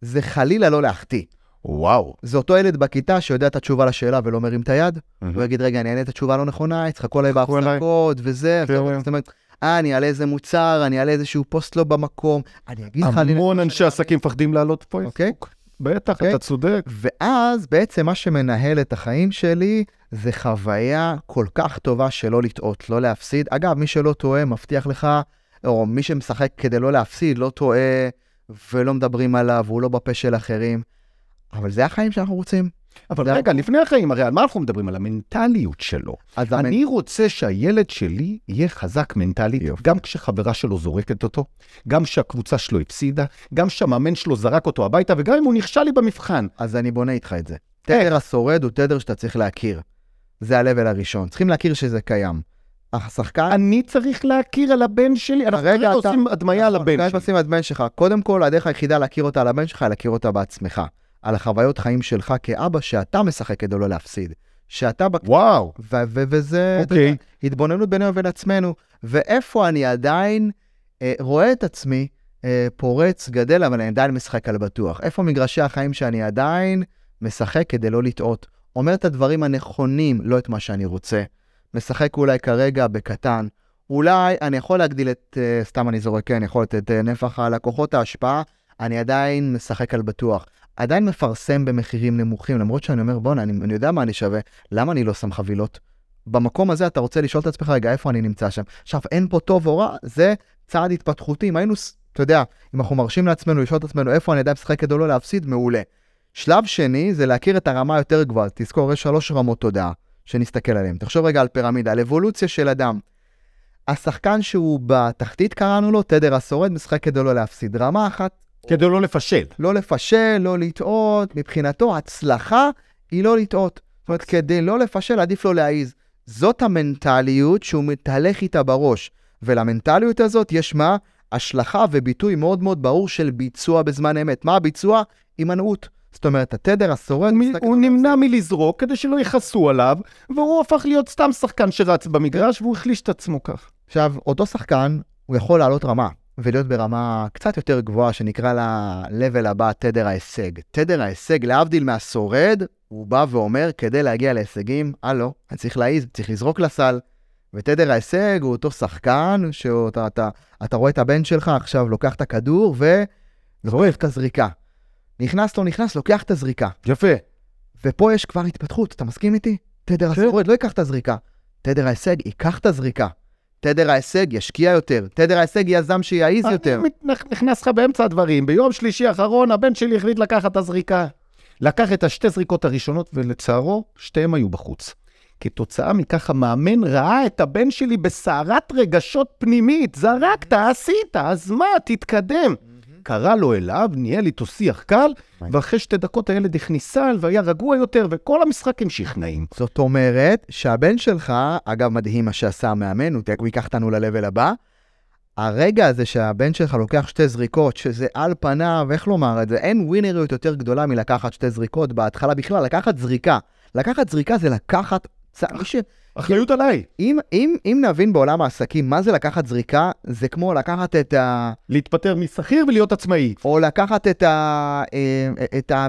זה חלילה לא להחטיא. וואו. זה אותו ילד בכיתה שיודע את התשובה לשאלה ולא מרים את היד. הוא יגיד, רגע, אני אענה את התשובה הלא נכונה, יצחקו עליי. בהפסקות וזה. זאת אומרת, אה, אני אעלה איזה מוצר, אני אעלה איזשהו פוסט לא במקום, אני אגיד לך... המון אנשי עסקים מפחדים לעלות פה. אוקיי. בטח, אוקיי. אתה צודק. ואז בעצם מה שמנהל את החיים שלי זה חוויה כל כך טובה שלא לטעות, לא להפסיד. אגב, מי שלא טועה, מבטיח לך, או מי שמשחק כדי לא להפסיד, לא טועה ולא מדברים עליו, הוא לא בפה של אחרים. אבל זה החיים שאנחנו רוצים. אבל רגע, הכל. לפני החיים, הרי על מה אנחנו מדברים? על המנטליות שלו. אז אני רוצה שהילד שלי יהיה חזק מנטלית, יופי. גם כשחברה שלו זורקת אותו, גם כשהקבוצה שלו הפסידה, גם כשהמאמן שלו זרק אותו הביתה, וגם אם הוא נכשל לי במבחן. אז אני בונה איתך את זה. תדר השורד הוא תדר שאתה צריך להכיר. זה ה-level הראשון. צריכים להכיר שזה קיים. השחקן... אני צריך להכיר על הבן שלי, אנחנו רגע, כרגע אתה- עושים הדמיה על הבן שלי. עושים הבן שלך. קודם כל, הדרך היחידה להכיר אותה על הבן שלך, להכיר אותה בעצמך. על החוויות חיים שלך כאבא, שאתה משחק כדי לא להפסיד. שאתה... בק- וואו, ו- ו- וזה... אתה אוקיי. יודע, התבוננות בינינו ובין עצמנו. ואיפה אני עדיין אה, רואה את עצמי אה, פורץ, גדל, אבל אני עדיין משחק על בטוח. איפה מגרשי החיים שאני עדיין משחק כדי לא לטעות. אומר את הדברים הנכונים, לא את מה שאני רוצה. משחק אולי כרגע בקטן. אולי אני יכול להגדיל את, אה, סתם אני זורק, כן, אני יכול לתת אה, נפח הלקוחות ההשפעה, אני עדיין משחק על בטוח. עדיין מפרסם במחירים נמוכים, למרות שאני אומר, בואנה, אני, אני יודע מה אני שווה, למה אני לא שם חבילות? במקום הזה אתה רוצה לשאול את עצמך, רגע, איפה אני נמצא שם? עכשיו, אין פה טוב או רע, זה צעד התפתחותי. אם היינו, אתה יודע, אם אנחנו מרשים לעצמנו לשאול את עצמנו איפה אני עדיין משחק כדי לא להפסיד, מעולה. שלב שני זה להכיר את הרמה היותר גבוהה. תזכור, יש שלוש רמות תודעה שנסתכל עליהן. תחשוב רגע על פירמידה, על אבולוציה של אדם. השחקן שהוא בתחתית, קראנו לו, תדר השורד, משחק כדי לא להפסיד. רמה אחת, כדי לא לפשל. לא לפשל, לא לטעות. מבחינתו, הצלחה היא לא לטעות. זאת אומרת, כדי לא לפשל, עדיף לא להעיז. זאת המנטליות שהוא מתהלך איתה בראש. ולמנטליות הזאת יש מה? השלכה וביטוי מאוד מאוד ברור של ביצוע בזמן אמת. מה הביצוע? הימנעות. זאת אומרת, התדר השורד... מ- הוא נמנע מלזרוק כדי שלא יכעסו עליו, והוא הפך להיות סתם שחקן שרץ במגרש והוא החליש את עצמו כך. עכשיו, אותו שחקן, הוא יכול לעלות רמה, ולהיות ברמה קצת יותר גבוהה, שנקרא לה level הבא, תדר ההישג. תדר ההישג, להבדיל מהשורד, הוא בא ואומר, כדי להגיע להישגים, הלו, אני צריך להעיז, צריך לזרוק לסל. ותדר ההישג הוא אותו שחקן, שאתה אתה, אתה רואה את הבן שלך עכשיו לוקח את הכדור וזורק את הזריקה. נכנס, לא נכנס, לוקח את הזריקה. יפה. ופה יש כבר התפתחות, אתה מסכים איתי? תדר כן. השורד לא ייקח את הזריקה. תדר ההישג ייקח את הזריקה. תדר ההישג ישקיע יותר. תדר ההישג יזם שיעיז יותר. נכנס לך באמצע הדברים. ביום שלישי האחרון הבן שלי החליט לקחת את הזריקה. לקח את השתי זריקות הראשונות, ולצערו, שתיהם היו בחוץ. כתוצאה מכך המאמן ראה את הבן שלי בסערת רגשות פנימית. זרקת, עשית, אז מה, תתקדם. קרא לו אליו, ניהל איתו שיח קל, ואחרי שתי דקות הילד הכניס סל והיה רגוע יותר, וכל המשחק המשיך נעים. זאת אומרת שהבן שלך, אגב, מדהים מה שעשה המאמן, הוא, ייקח אותנו ל-level הבא. הרגע הזה שהבן שלך לוקח שתי זריקות, שזה על פניו, איך לומר את זה, אין ווינריות יותר גדולה מלקחת שתי זריקות בהתחלה בכלל, לקחת זריקה. לקחת זריקה זה לקחת... מי ש... אחריות עליי. אם, אם, אם נבין בעולם העסקים מה זה לקחת זריקה, זה כמו לקחת את ה... להתפטר משכיר ולהיות עצמאי. או לקחת את, ה, אה, את, ה,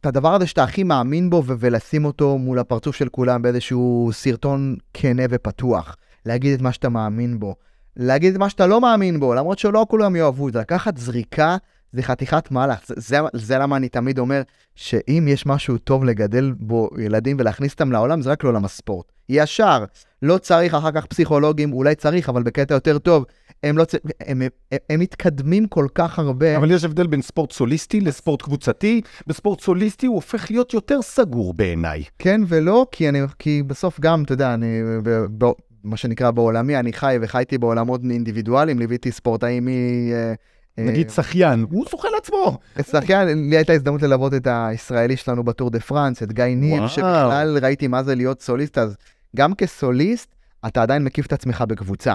את הדבר הזה שאתה הכי מאמין בו ולשים אותו מול הפרצוף של כולם באיזשהו סרטון כנה ופתוח. להגיד את מה שאתה מאמין בו. להגיד את מה שאתה לא מאמין בו, למרות שלא כולם יאהבו את זה. לקחת זריקה זה חתיכת מהלך. זה, זה, זה למה אני תמיד אומר שאם יש משהו טוב לגדל בו ילדים ולהכניס אותם לעולם, זה רק לעולם הספורט. ישר, לא צריך אחר כך פסיכולוגים, אולי צריך, אבל בקטע יותר טוב. הם לא צריכים, הם, הם, הם מתקדמים כל כך הרבה. אבל יש הבדל בין ספורט סוליסטי לספורט קבוצתי. בספורט סוליסטי הוא הופך להיות יותר סגור בעיניי. כן ולא, כי, אני, כי בסוף גם, אתה יודע, אני, ב, ב, מה שנקרא בעולמי, אני חי וחייתי בעולמות אינדיבידואליים, ליוויתי ספורטאים נגיד שחיין, הוא שוחה לעצמו. שחיין, לי הייתה הזדמנות ללוות את הישראלי שלנו בטור דה פרנס, את גיא ניר. שבכלל ראיתי מה זה להיות סוליסט, אז גם כסוליסט, אתה עדיין מקיף את עצמך בקבוצה.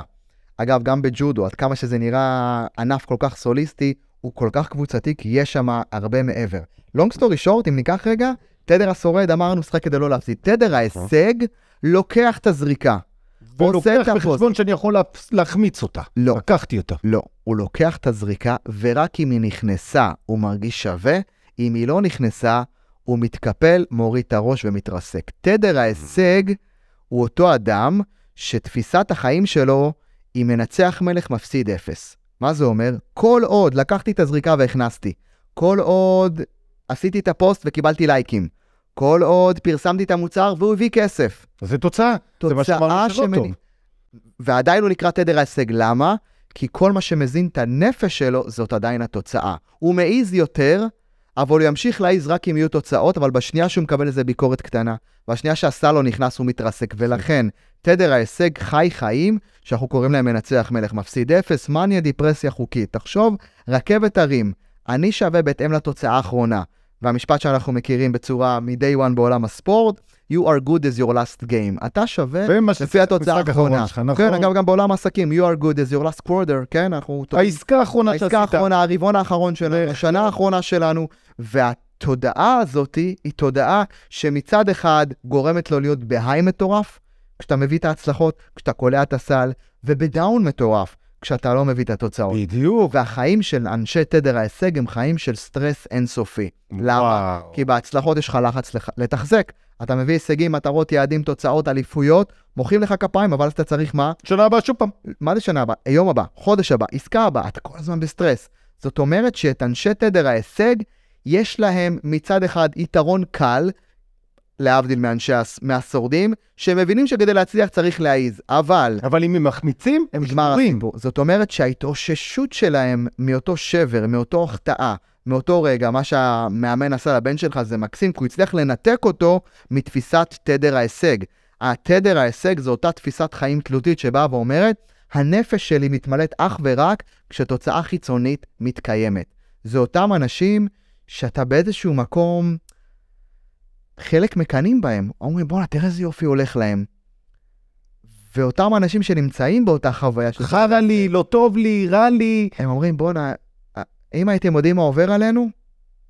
אגב, גם בג'ודו, עד כמה שזה נראה ענף כל כך סוליסטי, הוא כל כך קבוצתי, כי יש שם הרבה מעבר. לונג סטורי שורט, אם ניקח רגע, תדר השורד, אמרנו, משחק כדי לא להפסיד. תדר ההישג לוקח את הזריקה. ולוקח. בחשבון שאני יכול לה- להחמיץ אותה. לא. לקחתי אותה. לא, הוא לוקח את הזריקה, ורק אם היא נכנסה, הוא מרגיש שווה, אם היא לא נכנסה, הוא מתקפל, מוריד את הראש ומתרסק. תדר ההישג הוא אותו אדם שתפיסת החיים שלו היא מנצח מלך מפסיד אפס. מה זה אומר? כל עוד לקחתי את הזריקה והכנסתי, כל עוד עשיתי את הפוסט וקיבלתי לייקים, כל עוד פרסמתי את המוצר והוא הביא כסף, זה תוצאה. זה מה שאמרנו שלא שמני- טוב. ועדיין הוא נקרא תדר ההישג. למה? כי כל מה שמזין את הנפש שלו, זאת עדיין התוצאה. הוא מעז יותר, אבל הוא ימשיך להעיז רק אם יהיו תוצאות, אבל בשנייה שהוא מקבל איזה ביקורת קטנה, בשנייה שהסלו נכנס הוא מתרסק, ולכן תדר ההישג חי חיים, שאנחנו קוראים להם מנצח מלך מפסיד אפס, מניה דיפרסיה חוקית. תחשוב, רכבת הרים, אני שווה בהתאם לתוצאה האחרונה. והמשפט שאנחנו מכירים בצורה מ-day one בעולם הספורט, you are good as your last game. אתה שווה לפי התוצאה האחרונה. נכון. כן, אגב, גם בעולם העסקים, you are good as your last quarter, כן, אנחנו... העסקה האחרונה שעשית. העסקה האחרונה, הרבעון האחרון שלנו, השנה האחרונה שלנו, והתודעה הזאת היא תודעה שמצד אחד גורמת לו להיות ב high מטורף, כשאתה מביא את ההצלחות, כשאתה קולע את הסל, וב down מטורף, כשאתה לא מביא את התוצאות. בדיוק. והחיים של אנשי תדר ההישג הם חיים של סטרס אינסופי. למה? וואו. כי בהצלחות יש לך לחץ לח- לתחזק. אתה מביא הישגים, מטרות, יעדים, תוצאות, אליפויות, מוחאים לך כפיים, אבל אתה צריך מה? שנה הבאה שוב פעם. מה זה שנה הבאה? היום הבא, חודש הבא, עסקה הבאה, אתה כל הזמן בסטרס. זאת אומרת שאת אנשי תדר ההישג, יש להם מצד אחד יתרון קל, להבדיל מאנשי הס- מהשורדים, שהם מבינים שכדי להצליח צריך להעיז, אבל אבל אם הם מחמיצים, הם. הסיפור. זאת אומרת שההתאוששות שלהם מאותו שבר, מאותו החטאה, מאותו רגע, מה שהמאמן עשה לבן שלך זה מקסים, כי הוא הצליח לנתק אותו מתפיסת תדר ההישג. התדר ההישג זו אותה תפיסת חיים תלותית שבאה ואומרת, הנפש שלי מתמלאת אך ורק כשתוצאה חיצונית מתקיימת. זה אותם אנשים שאתה באיזשהו מקום, חלק מקנאים בהם. אומרים, בואנה, תראה איזה יופי הולך להם. ואותם אנשים שנמצאים באותה חוויה, של חרא לי, לא טוב לי, רע לי. הם אומרים, בואנה, אם הייתם יודעים מה עובר עלינו,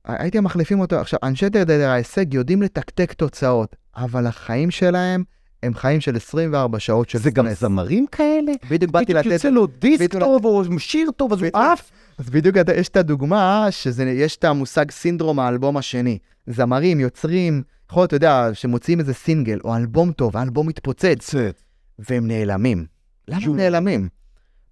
הייתם מחליפים אותו. עכשיו, אנשי תדר ההישג יודעים לתקתק תוצאות, אבל החיים שלהם הם חיים של 24 שעות של זה גם. זמרים כאלה? בדיוק באתי בדיוק לתת... יוצא לו דיסק בדיוק- טוב או שיר טוב, אז הוא בדיוק. עף. אז בדיוק יש את הדוגמה, שיש את המושג סינדרום האלבום השני. זמרים, יוצרים, יכול להיות, אתה יודע, שמוציאים איזה סינגל או אלבום טוב, האלבום מתפוצץ, והם נעלמים. למה הם. נעלמים?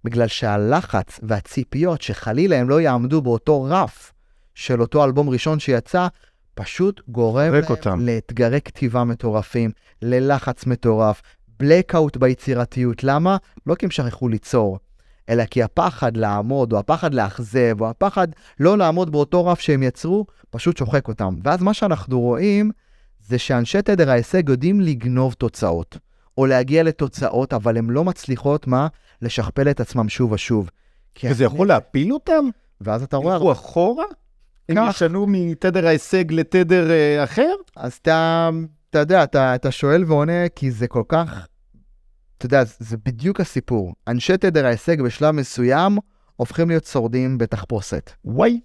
בגלל שהלחץ והציפיות שחלילה הם לא יעמדו באותו רף של אותו אלבום ראשון שיצא, פשוט גורם להם אותם. לאתגרי כתיבה מטורפים, ללחץ מטורף, בלקאוט ביצירתיות. למה? לא כי הם שכחו ליצור, אלא כי הפחד לעמוד, או הפחד לאכזב, או הפחד לא לעמוד באותו רף שהם יצרו, פשוט שוחק אותם. ואז מה שאנחנו רואים, זה שאנשי תדר ההישג יודעים לגנוב תוצאות, או להגיע לתוצאות, אבל הן לא מצליחות, מה? לשכפל את עצמם שוב ושוב. וזה יכול להפיל אותם? ואז אתה רואה, ילכו אחורה? הם. ישנו מתדר ההישג לתדר אה, אחר? אז אתה, אתה יודע, אתה, אתה שואל ועונה, כי זה כל כך, אתה יודע, זה- בדיוק הסיפור. אנשי תדר ההישג בשלב מסוים הופכים להיות שורדים בתחפושת. וואי,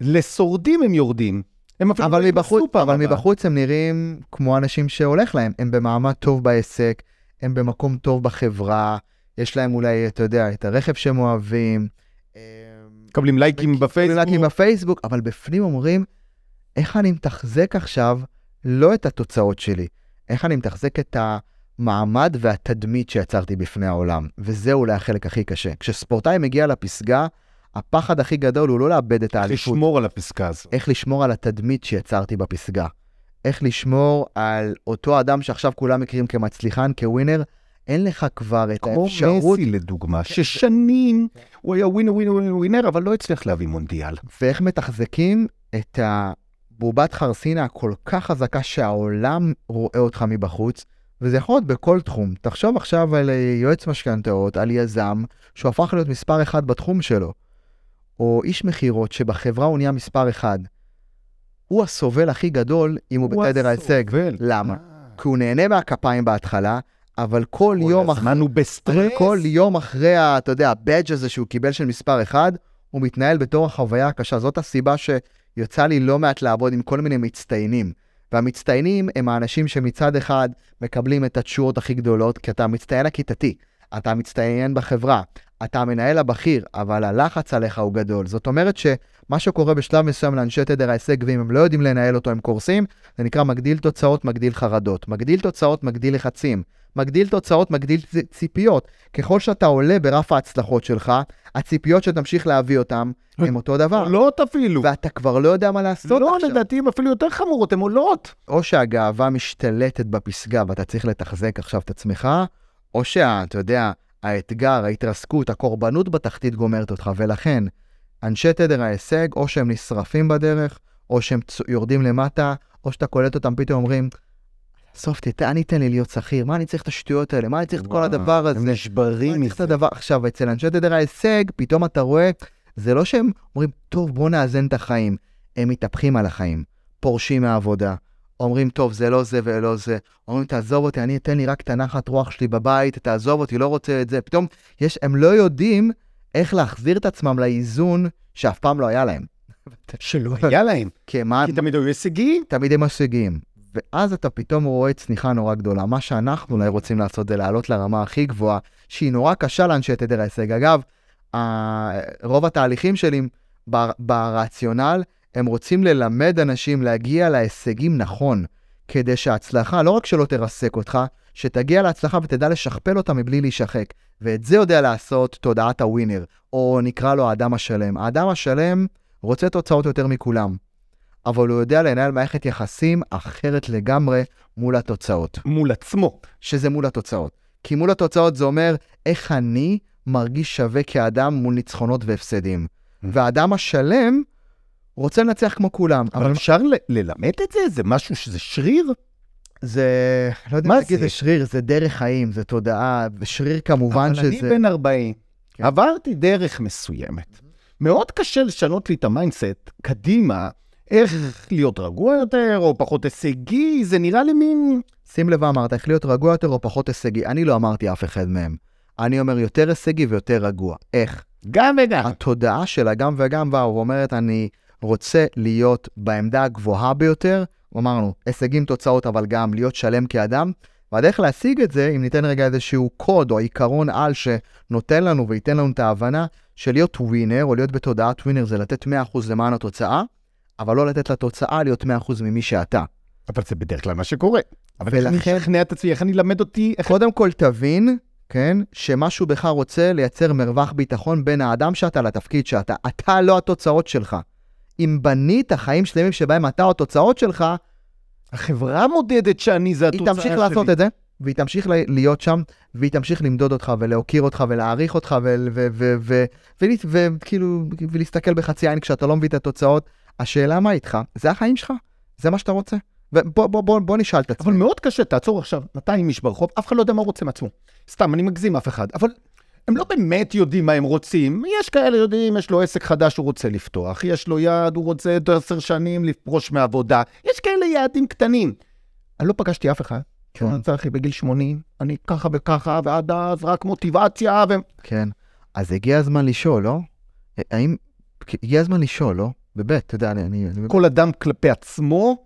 לשורדים הם יורדים. הם אפילו אבל לא מבחוץ, אבל. מבחוץ הם נראים כמו אנשים שהולך להם, הם במעמד טוב בעסק, הם במקום טוב בחברה, יש להם אולי, אתה יודע, את הרכב שהם אוהבים. מקבלים לייקים בפייסבוק. לייקים בפייסבוק, אבל בפנים אומרים, איך אני מתחזק עכשיו לא את התוצאות שלי, איך אני מתחזק את המעמד והתדמית שיצרתי בפני העולם. וזה אולי החלק הכי קשה. כשספורטאי מגיע לפסגה, הפחד הכי גדול הוא לא לאבד את האליפות. לשמור על הפסקה הזו. איך לשמור על התדמית שיצרתי בפסגה. איך לשמור על אותו אדם שעכשיו כולם מכירים כמצליחן, כווינר, אין לך כבר את כמו האפשרות, מסי לדוגמה, ששנים הוא היה ווינר ווינר ווינר ווינר, אבל לא הצליח להביא מונדיאל. ואיך מתחזקים את הבובת חרסינה הכל כך חזקה שהעולם רואה אותך מבחוץ, וזה יכול להיות בכל תחום. תחשוב עכשיו על אה, יועץ משכנתאות, על יזם, שהוא הפך להיות מספר אחד בתחום שלו. או איש מכירות שבחברה הוא נהיה מספר אחד, הוא הסובל הכי גדול אם הוא בתדר ההישג. למה? אה. כי הוא נהנה מהכפיים בהתחלה, אבל כל יום אחרי... הזמן הוא בסטרס. כל יום אחרי, אתה יודע, הבאג' הזה שהוא קיבל של מספר אחד, הוא מתנהל בתור החוויה הקשה. זאת הסיבה שיצא לי לא מעט לעבוד עם כל מיני מצטיינים. והמצטיינים הם האנשים שמצד אחד מקבלים את התשואות הכי גדולות, כי אתה המצטיין הכיתתי, אתה המצטיין בחברה, אתה המנהל הבכיר, אבל הלחץ עליך הוא גדול. זאת אומרת שמה שקורה בשלב מסוים לאנשי תדר ההישג, ואם הם לא יודעים לנהל אותו, הם קורסים, זה נקרא מגדיל תוצאות, מגדיל חרדות. מגדיל תוצאות, מגדיל לחצים. מגדיל תוצאות, מגדיל ציפיות. ככל שאתה עולה ברף ההצלחות שלך, הציפיות שתמשיך להביא אותן הן אותו דבר. עולות אפילו. ואתה כבר לא יודע מה לעשות לא, עכשיו. לדעתי הן אפילו יותר חמורות, הן עולות. או שהגאווה משתלטת בפסגה ואתה צריך לתחזק עכשיו את עצמך, או שאתה יודע, האתגר, ההתרסקות, הקורבנות בתחתית גומרת אותך, ולכן אנשי תדר ההישג, או שהם נשרפים בדרך, או שהם יורדים למטה, או שאתה קולט אותם פתאום אומרים, סוף, תתן, אני תן לי להיות שכיר, מה אני צריך את השטויות האלה? מה אני צריך את כל הדבר הזה? הם נשברים מזה. עכשיו, אצל אנשי תדר ההישג, פתאום אתה רואה, זה לא שהם אומרים, טוב, בוא נאזן את החיים. הם מתהפכים על החיים, פורשים מהעבודה, אומרים, טוב, זה לא זה ולא זה. אומרים, תעזוב אותי, אני אתן לי רק את הנחת רוח שלי בבית, תעזוב אותי, לא רוצה את זה. פתאום, יש, הם לא יודעים איך להחזיר את עצמם לאיזון שאף פעם לא היה להם. שלא היה להם. כי מה, כי תמיד היו הישגים. תמיד הם משיגים. ואז אתה פתאום רואה צניחה נורא גדולה. מה שאנחנו אולי רוצים לעשות זה לעלות לרמה הכי גבוהה, שהיא נורא קשה לאנשי תדר ההישג. אגב, רוב התהליכים שלי בר- ברציונל, הם רוצים ללמד אנשים להגיע להישגים נכון, כדי שההצלחה, לא רק שלא תרסק אותך, שתגיע להצלחה ותדע לשכפל אותה מבלי להישחק. ואת זה יודע לעשות תודעת הווינר, או נקרא לו האדם השלם. האדם השלם רוצה תוצאות יותר מכולם. אבל הוא יודע לנהל מערכת יחסים אחרת לגמרי מול התוצאות, מול עצמו. שזה מול התוצאות. כי מול התוצאות זה אומר איך אני מרגיש שווה כאדם מול ניצחונות והפסדים. והאדם השלם רוצה לנצח כמו כולם, אבל אבל אפשר ל- ללמד את זה? זה משהו שזה שריר? זה, לא יודע מה מה להגיד, זה? זה שריר, זה דרך חיים, זה תודעה, ושריר כמובן אבל אני שזה... בן 40, כן. עברתי דרך מסוימת. מאוד קשה לשנות לי את ה mindset קדימה, איך להיות רגוע יותר או פחות הישגי, זה נראה לי מין... שים לב מה אמרת, איך להיות רגוע יותר או פחות הישגי. אני לא אמרתי אף אחד מהם. אני אומר יותר הישגי ויותר רגוע. איך? גם וגם. התודעה של הגם וגם באה ואומרת, אני רוצה להיות בעמדה הגבוהה ביותר, אמרנו, הישגים, תוצאות, אבל גם להיות שלם כאדם. והדרך להשיג את זה, אם ניתן רגע איזשהו קוד או עיקרון על שנותן לנו וייתן לנו את ההבנה של להיות ווינר, או להיות בתודעת ווינר, זה לתת 100% למען התוצאה, אבל לא לתת לתוצאה להיות 100% ממי שאתה. אבל זה בדרך כלל מה שקורה. אבל ולכן- איך אני אשכנע את עצמי, איך אני אלמד אותי, איך... קודם כל תבין, כן, שמשהו בך רוצה לייצר מרווח ביטחון בין האדם שאתה לתפקיד שאתה. אתה לא התוצאות שלך. אם בנית חיים שלמים שבהם אתה התוצאות שלך, החברה מודדת שאני זה היא התוצאה תמשיך שלי. לעשות את זה, והיא תמשיך להיות שם, והיא תמשיך למדוד אותך ולהוקיר אותך ולהעריך אותך וכאילו, ולהסתכל בחצי עין כשאתה לא מביא את התוצאות. השאלה מה איתך? זה החיים שלך? זה מה שאתה רוצה? ובוא בוא, בוא, בוא נשאל את אבל עצמנו. מאוד קשה, תעצור עכשיו, 200 איש ברחוב, אף אחד לא יודע מה הוא רוצה מעצמו. סתם, אני מגזים אף אחד, אבל הם לא באמת יודעים מה הם רוצים. יש כאלה יודעים, יש לו עסק חדש שהוא רוצה לפתוח, יש לו יעד, הוא רוצה עוד עשר שנים לפרוש מעבודה, יש כאלה יעדים קטנים. אני לא פגשתי אף אחד. כן. אני צריך בגיל 80, אני ככה וככה, ועד אז רק מוטיבציה, ו... כן. אז הגיע הזמן לשאול, לא? האם... הגיע הזמן לשאול, לא? באמת, אתה יודע, אני... אני... כל אדם כלפי עצמו,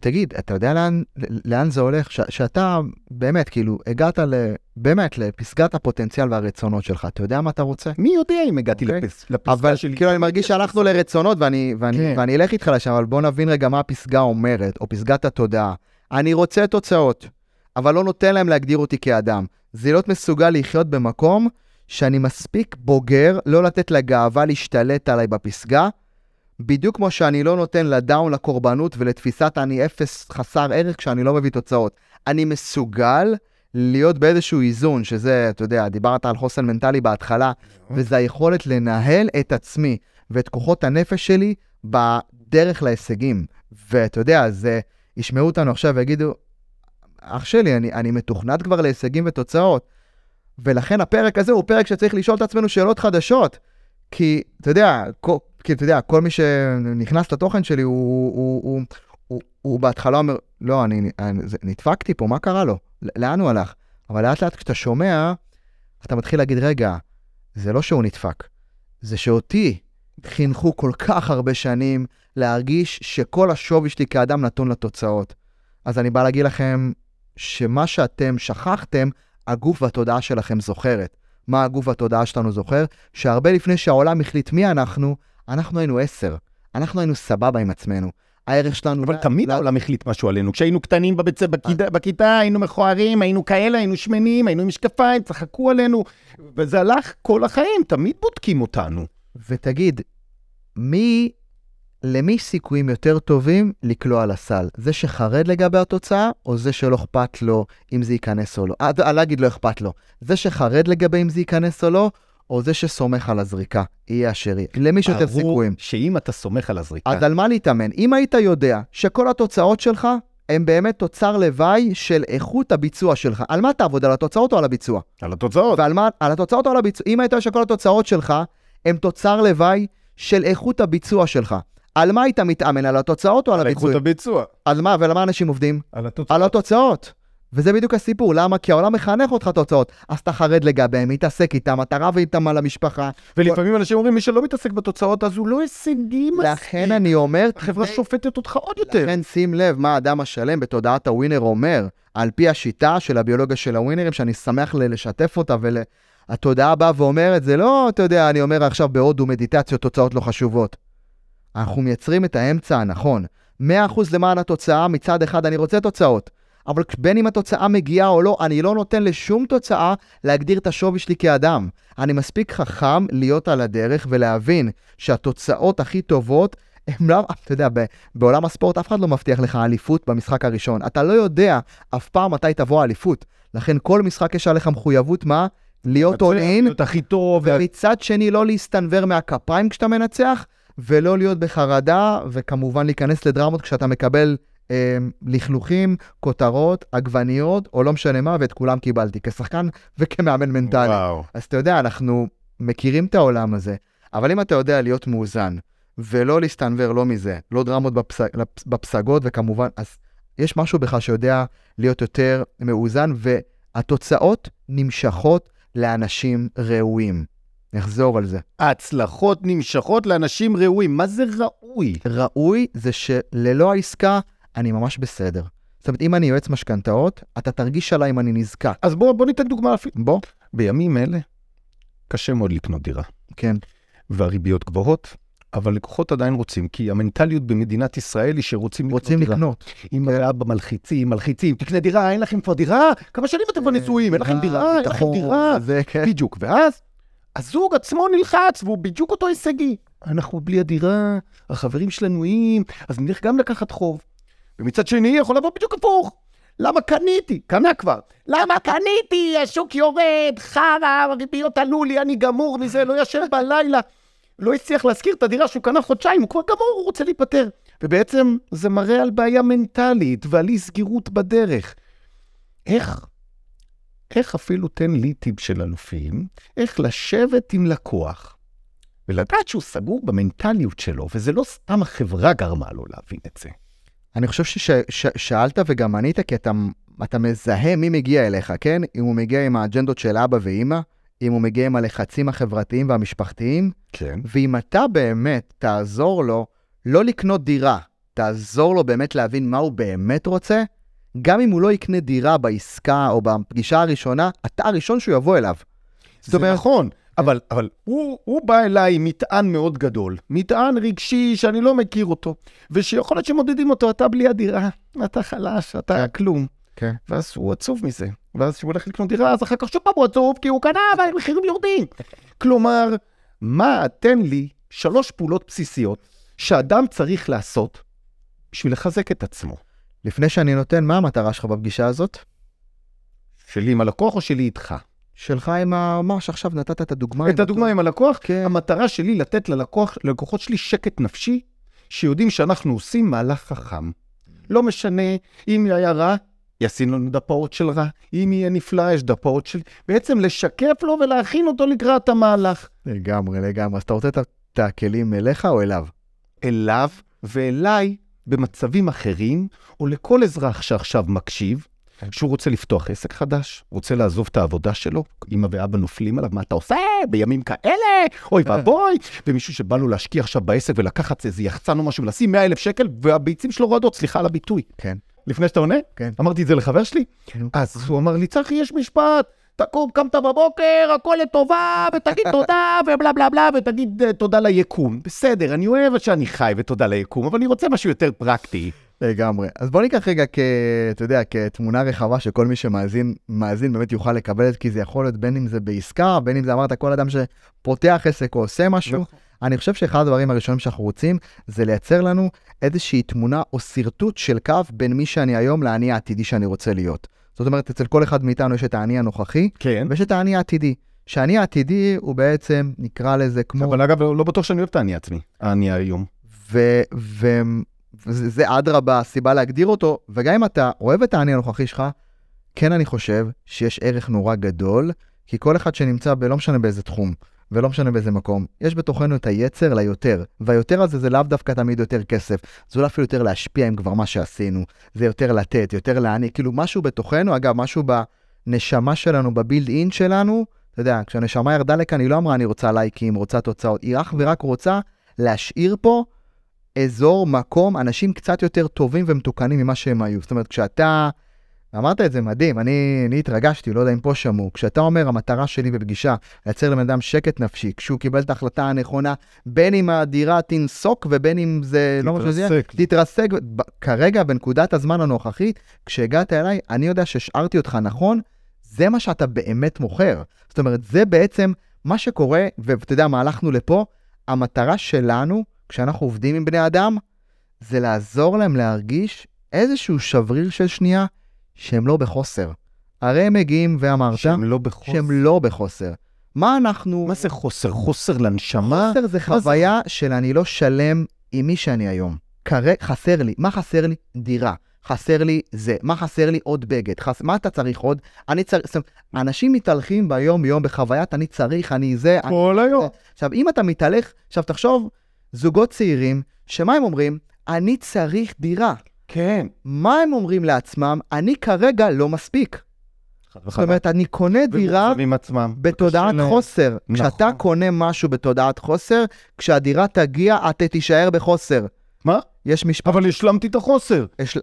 תגיד, אתה יודע לאן, לאן זה הולך? ש, שאתה באמת, כאילו, הגעת ל, באמת לפסגת הפוטנציאל והרצונות שלך, אתה יודע מה אתה רוצה? מי יודע אם הגעתי אוקיי. לפס, לפסקה אבל שלי. כאילו, אני מרגיש שהלכנו לרצונות ואני, ואני, כן. ואני אלך איתך לשם, אבל בוא נבין רגע מה הפסגה אומרת, או פסגת התודעה. אני רוצה תוצאות, אבל לא נותן להם להגדיר אותי כאדם. זה להיות מסוגל לחיות במקום שאני מספיק בוגר לא לתת לגאווה להשתלט עליי בפסגה, בדיוק כמו שאני לא נותן לדאון לקורבנות ולתפיסת אני אפס חסר ערך כשאני לא מביא תוצאות. אני מסוגל להיות באיזשהו איזון, שזה, אתה יודע, דיברת על חוסן מנטלי בהתחלה, וזה היכולת לנהל את עצמי ואת כוחות הנפש שלי בדרך להישגים. ואתה יודע, זה, ישמעו אותנו עכשיו ויגידו, אח שלי, אני, אני מתוכנת כבר להישגים ותוצאות. ולכן הפרק הזה הוא פרק שצריך לשאול את עצמנו שאלות חדשות. כי, אתה יודע, כי אתה יודע, כל מי שנכנס לתוכן שלי, הוא, הוא, הוא, הוא, הוא, בהתחלה אומר, לא, אני, אני נדפקתי פה, מה קרה לו? לאן הוא הלך? אבל לאט לאט כשאתה שומע, אתה מתחיל להגיד, רגע, זה לא שהוא נדפק, זה שאותי חינכו כל כך הרבה שנים להרגיש שכל השווי שלי כאדם נתון לתוצאות. אז אני בא להגיד לכם שמה שאתם שכחתם, הגוף והתודעה שלכם זוכרת. מה הגוף והתודעה שלנו זוכר? שהרבה לפני שהעולם החליט מי אנחנו, אנחנו היינו עשר. אנחנו היינו סבבה עם עצמנו. הערך שלנו... אבל תמיד העולם החליט משהו עלינו. כשהיינו קטנים ספר, בכיתה- היינו מכוערים, היינו כאלה, היינו שמנים, היינו עם משקפיים, צחקו עלינו, וזה הלך כל החיים, תמיד בודקים אותנו. ותגיד, מי, למי סיכויים יותר טובים לקלוע על הסל? זה שחרד לגבי התוצאה, או זה שלא אכפת לו אם זה ייכנס או לא? אה, אגיד לא אכפת לו. זה שחרד לגבי אם זה ייכנס או לא, או זה שסומך על הזריקה, יהיה אשר יהיה. למי יש יותר ברור סיכויים? שאם אתה סומך על הזריקה, אז על מה להתאמן? אם היית יודע שכל התוצאות שלך הן באמת תוצר לוואי של איכות הביצוע שלך, על מה תעבוד? על התוצאות או על הביצוע? על התוצאות. ועל מה, על התוצאות או על הביצוע? אם היית יודע שכל התוצאות שלך הן תוצר לוואי של איכות הביצוע שלך, על מה היית מתאמן? על התוצאות או על על הביצוע? איכות הביצוע. אז מה, ולמה אנשים עובדים? על התוצאות. על התוצאות. וזה בדיוק הסיפור, למה? כי העולם מחנך אותך תוצאות. אז אתה חרד לגביהם, מתעסק איתם, אתה רב איתם על המשפחה. ולפעמים אנשים אומרים, מי שלא מתעסק בתוצאות, אז הוא לא הישגי מספיק. לכן אני אומר, החברה שופטת אותך עוד יותר. לכן שים לב מה האדם השלם בתודעת הווינר אומר, על פי השיטה של הביולוגיה של הווינרים, שאני שמח לשתף אותה ול... התודעה באה ואומרת, זה לא, אתה יודע, אני אומר עכשיו בהודו מדיטציות, תוצאות לא חשובות. אנחנו מייצרים את האמצע הנכון. 100% למען התוצאה, מצד אחד אני רוצה תוצאות. אבל בין אם התוצאה מגיעה או לא, אני לא נותן לשום תוצאה להגדיר את השווי שלי כאדם. אני מספיק חכם להיות על הדרך ולהבין שהתוצאות הכי טובות הם לא, אתה יודע, בעולם הספורט אף אחד לא מבטיח לך אליפות במשחק הראשון. אתה לא יודע אף פעם מתי תבוא האליפות. לכן כל משחק יש עליך מחויבות מה? להיות in, להיות הכי טוב. ומצד שני לא להסתנוור מהכפיים כשאתה מנצח, ולא להיות בחרדה, וכמובן להיכנס לדרמות כשאתה מקבל לכלוכים, כותרות, עגבניות, או לא משנה מה, ואת כולם קיבלתי, כשחקן וכמאמן מנטלי. וואו. אז אתה יודע, אנחנו מכירים את העולם הזה, אבל אם אתה יודע להיות מאוזן, ולא להסתנוור לא מזה, לא דרמות בפס... בפסגות, וכמובן, אז יש משהו בך שיודע להיות יותר מאוזן, והתוצאות נמשכות לאנשים ראויים. נחזור על זה. ההצלחות נמשכות לאנשים ראויים. מה זה ראוי? ראוי זה שללא העסקה, אני ממש בסדר. זאת אומרת, אם אני יועץ משכנתאות, אתה תרגיש עליי אם אני נזקק. אז בוא, בוא ניתן דוגמה אפילו. בוא. בימים אלה, קשה מאוד לקנות דירה. כן. והריביות גבוהות, אבל לקוחות עדיין רוצים, כי המנטליות במדינת ישראל היא שרוצים לקנות רוצים דירה. לקנות. אם האבא מלחיצים, מלחיצים, תקנה דירה, אין לכם כבר דירה? כמה שנים אתם בנשואים? אין לכם דירה? אין לכם דירה? זה כן. בדיוק, ואז הזוג עצמו נלחץ, והוא בדיוק אותו הישגי. אנחנו בלי הדירה, החברים שלנו איים, אז נלך גם לקחת חוב. ומצד שני, יכול לבוא בדיוק הפוך. למה קניתי? קנה כבר. למה קניתי? השוק יורד, חרא, הריביות עלו לי, אני גמור מזה, לא ישן בלילה. לא הצליח להשכיר את הדירה שהוא קנה חודשיים, הוא כבר גמור, הוא רוצה להיפטר. ובעצם זה מראה על בעיה מנטלית ועל אי סגירות בדרך. איך איך אפילו תן לי טיפ של אלופים, איך לשבת עם לקוח ולדעת שהוא סגור במנטליות שלו, וזה לא סתם החברה גרמה לו להבין את זה. אני חושב ששאלת וגם ענית, כי אתה, אתה מזהה מי מגיע אליך, כן? אם הוא מגיע עם האג'נדות של אבא ואימא, אם הוא מגיע עם הלחצים החברתיים והמשפחתיים, כן. ואם אתה באמת תעזור לו לא לקנות דירה, תעזור לו באמת להבין מה הוא באמת רוצה, גם אם הוא לא יקנה דירה בעסקה או בפגישה הראשונה, אתה הראשון שהוא יבוא אליו. זאת אומרת, נכון, אבל, אבל הוא, הוא בא אליי עם מטען מאוד גדול, מטען רגשי שאני לא מכיר אותו, ושיכול להיות שמודדים אותו, אתה בלי הדירה, אתה חלש, אתה כן. כלום. כן. ואז הוא עצוב מזה. ואז כשהוא הולך לקנות דירה, אז אחר כך שוב פעם הוא עצוב, כי הוא קנה והמחירים יורדים. כלומר, מה, תן לי שלוש פעולות בסיסיות שאדם צריך לעשות בשביל לחזק את עצמו. לפני שאני נותן, מה המטרה שלך בפגישה הזאת? שלי עם הלקוח או שלי איתך? שלך עם ה... מה שעכשיו נתת את הדוגמה. את הדוגמה עם הלקוח, כן. המטרה שלי לתת ללקוח, ללקוחות שלי שקט נפשי, שיודעים שאנחנו עושים מהלך חכם. לא משנה אם היה רע, ישים לנו דפאות של רע. אם יהיה נפלא, יש דפאות של... בעצם לשקף לו ולהכין אותו לקראת המהלך. לגמרי, לגמרי. אז אתה רוצה את הכלים אליך או אליו? אליו ואליי במצבים אחרים, או לכל אזרח שעכשיו מקשיב, שהוא רוצה לפתוח עסק חדש, רוצה לעזוב את העבודה שלו, אמא ואבא נופלים עליו, מה אתה עושה בימים כאלה? אוי ואבוי. ומישהו שבא לו להשקיע עכשיו בעסק ולקחת איזה יחצן או משהו ולשים 100 אלף שקל, והביצים שלו רועדות, סליחה על הביטוי. כן. לפני שאתה עונה? כן. אמרתי את זה לחבר שלי. כן. אז הוא אמר לי, צחי, יש משפט, תקום, קמת בבוקר, הכל לטובה, ותגיד תודה, ובלה בלה בלה, ותגיד אה, תודה ליקום. בסדר, אני אוהב שאני חי ותודה ליקום, אבל אני רוצה משהו יותר פרקטי. לגמרי. אז בוא ניקח רגע כ... אתה יודע, כתמונה רחבה שכל מי שמאזין, מאזין באמת יוכל לקבל את, כי זה יכול להיות בין אם זה בעסקה, בין אם זה אמרת כל אדם שפותח עסק או עושה משהו. נכון. אני חושב שאחד הדברים הראשונים שאנחנו רוצים, זה לייצר לנו איזושהי תמונה או שרטוט של קו בין מי שאני היום לאני העתידי שאני רוצה להיות. זאת אומרת, אצל כל אחד מאיתנו יש את האני הנוכחי, כן. ויש את האני העתידי. שהאני העתידי הוא בעצם, נקרא לזה כמו... אבל אגב, לא בטוח שאני אוהב את האני עצמי, האני היום. ו- ו- זה אדרבה הסיבה להגדיר אותו, וגם אם אתה אוהב את האני הנוכחי שלך, כן אני חושב שיש ערך נורא גדול, כי כל אחד שנמצא ב... לא משנה באיזה תחום, ולא משנה באיזה מקום, יש בתוכנו את היצר ליותר, והיותר הזה זה לאו דווקא תמיד יותר כסף, זה אולי אפילו יותר להשפיע עם כבר מה שעשינו, זה יותר לתת, יותר להעניק, כאילו משהו בתוכנו, אגב, משהו בנשמה שלנו, בבילד אין שלנו, אתה יודע, כשהנשמה ירדה לכאן, היא לא אמרה אני רוצה לייקים, רוצה תוצאות, היא אך ורק רוצה להשאיר פה אזור, מקום, אנשים קצת יותר טובים ומתוקנים ממה שהם היו. זאת אומרת, כשאתה, אמרת את זה מדהים, אני, אני התרגשתי, לא יודע אם פה שמעו, כשאתה אומר, המטרה שלי בפגישה, לייצר לבן אדם שקט נפשי, כשהוא קיבל את ההחלטה הנכונה, בין אם הדירה תנסוק ובין אם זה, לא מה שזה תתרסק. תתרסק. כרגע, בנקודת הזמן הנוכחית, כשהגעת אליי, אני יודע שהשארתי אותך נכון, זה מה שאתה באמת מוכר. זאת אומרת, זה בעצם מה שקורה, ואתה יודע מה, הלכנו לפה, המטרה שלנו, כשאנחנו עובדים עם בני אדם, זה לעזור להם להרגיש איזשהו שבריר של שנייה שהם לא בחוסר. הרי הם מגיעים, ואמרת, שהם לא בחוסר. שהם לא בחוסר. מה אנחנו... מה זה חוסר? חוסר לנשמה? חוסר זה חוויה של אני לא שלם עם מי שאני היום. כרגע, חסר לי. מה חסר לי? דירה. חסר לי זה. מה חסר לי? עוד בגד. חס... מה אתה צריך עוד? אני צריך... זאת אומרת, אנשים מתהלכים ביום-יום בחוויית אני צריך, אני זה. אני... כל היום. עכשיו, אם אתה מתהלך, עכשיו תחשוב, זוגות צעירים, שמה הם אומרים? אני צריך דירה. כן. מה הם אומרים לעצמם? אני כרגע לא מספיק. זאת אומרת, אני קונה דירה. בתודעת להם. חוסר. כשאתה נכון. קונה משהו בתודעת חוסר, כשהדירה תגיע, אתה תישאר בחוסר. מה? יש משפט, אבל השלמתי את החוסר. יש...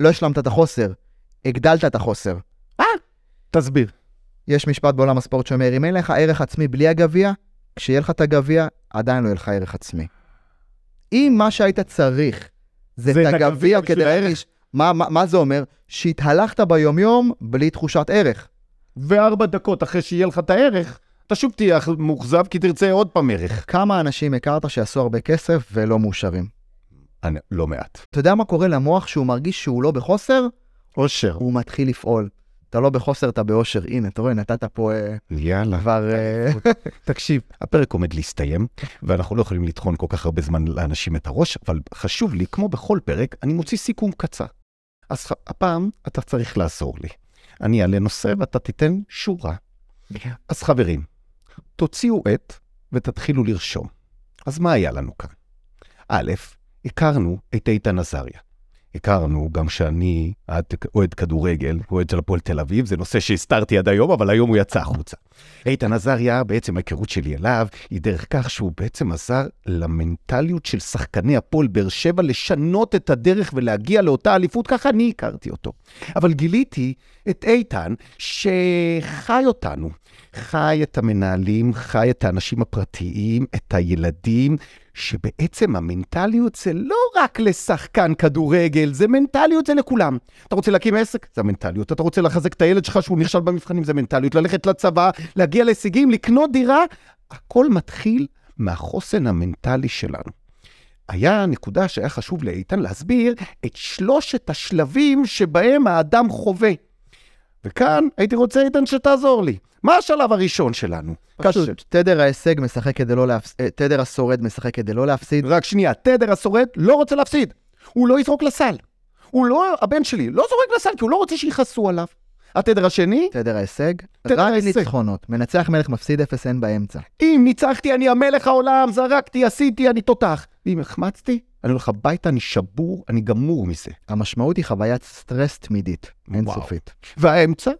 לא השלמת את החוסר, הגדלת את החוסר. תסביר. יש משפט בעולם הספורט שאומר, אם אין לך ערך עצמי בלי הגביע, כשיהיה לך את הגביע, עדיין לא יהיה לך ערך עצמי. אם מה שהיית צריך זה, זה את הגביע כדי. להרגיש, מה, מה, מה זה אומר? שהתהלכת ביומיום בלי תחושת ערך. וארבע דקות אחרי שיהיה לך את הערך, אתה שוב תהיה מאוכזב כי תרצה עוד פעם ערך. כמה אנשים הכרת שעשו הרבה כסף ולא מאושרים? אני, לא מעט. אתה יודע מה קורה למוח שהוא מרגיש שהוא לא בחוסר? אושר. הוא מתחיל לפעול. אתה לא בחוסר, אתה באושר. הנה, אתה רואה, נתת פה אה, יאללה. כבר... אה, תקשיב, הפרק עומד להסתיים, ואנחנו לא יכולים לטחון כל כך הרבה זמן לאנשים את הראש, אבל חשוב לי, כמו בכל פרק, אני מוציא סיכום קצר. אז הפעם אתה צריך לעזור לי. אני אעלה נושא ואתה תיתן שורה. אז חברים, תוציאו עט ותתחילו לרשום. אז מה היה לנו כאן? א', הכרנו את איתן עזריה. הכרנו גם שאני אוהד כדורגל, אוהד של הפועל תל אביב, זה נושא שהסתרתי עד היום, אבל היום הוא יצא החוצה. איתן עזריה, בעצם ההיכרות שלי אליו, היא דרך כך שהוא בעצם עזר למנטליות של שחקני הפועל באר שבע לשנות את הדרך ולהגיע לאותה אליפות, ככה אני הכרתי אותו. אבל גיליתי את איתן שחי אותנו. חי את המנהלים, חי את האנשים הפרטיים, את הילדים, שבעצם המנטליות זה לא רק לשחקן כדורגל, זה מנטליות, זה לכולם. אתה רוצה להקים עסק? זה המנטליות. אתה רוצה לחזק את הילד שלך שהוא נכשל במבחנים? זה מנטליות. ללכת לצבא, להגיע להישגים, לקנות דירה, הכל מתחיל מהחוסן המנטלי שלנו. היה נקודה שהיה חשוב לאיתן להסביר את שלושת השלבים שבהם האדם חווה. וכאן הייתי רוצה, איתן, שתעזור לי. מה השלב הראשון שלנו? פשוט, תדר ההישג משחק כדי לא להפסיד, תדר השורד משחק כדי לא להפסיד. רק שנייה, תדר השורד לא רוצה להפסיד. הוא לא יזרוק לסל. הוא לא, הבן שלי, לא זורק לסל כי הוא לא רוצה שיכעסו עליו. התדר השני, תדר ההישג, תדר רק ההישג. ניצחונות. מנצח מלך מפסיד אפס אין באמצע. אם ניצחתי, אני המלך העולם, זרקתי, עשיתי, אני תותח. ואם החמצתי, אני הולך הביתה, אני שבור, אני גמור מזה. המשמעות היא חוויית סטרס תמידית. אינסופית. והאמצע,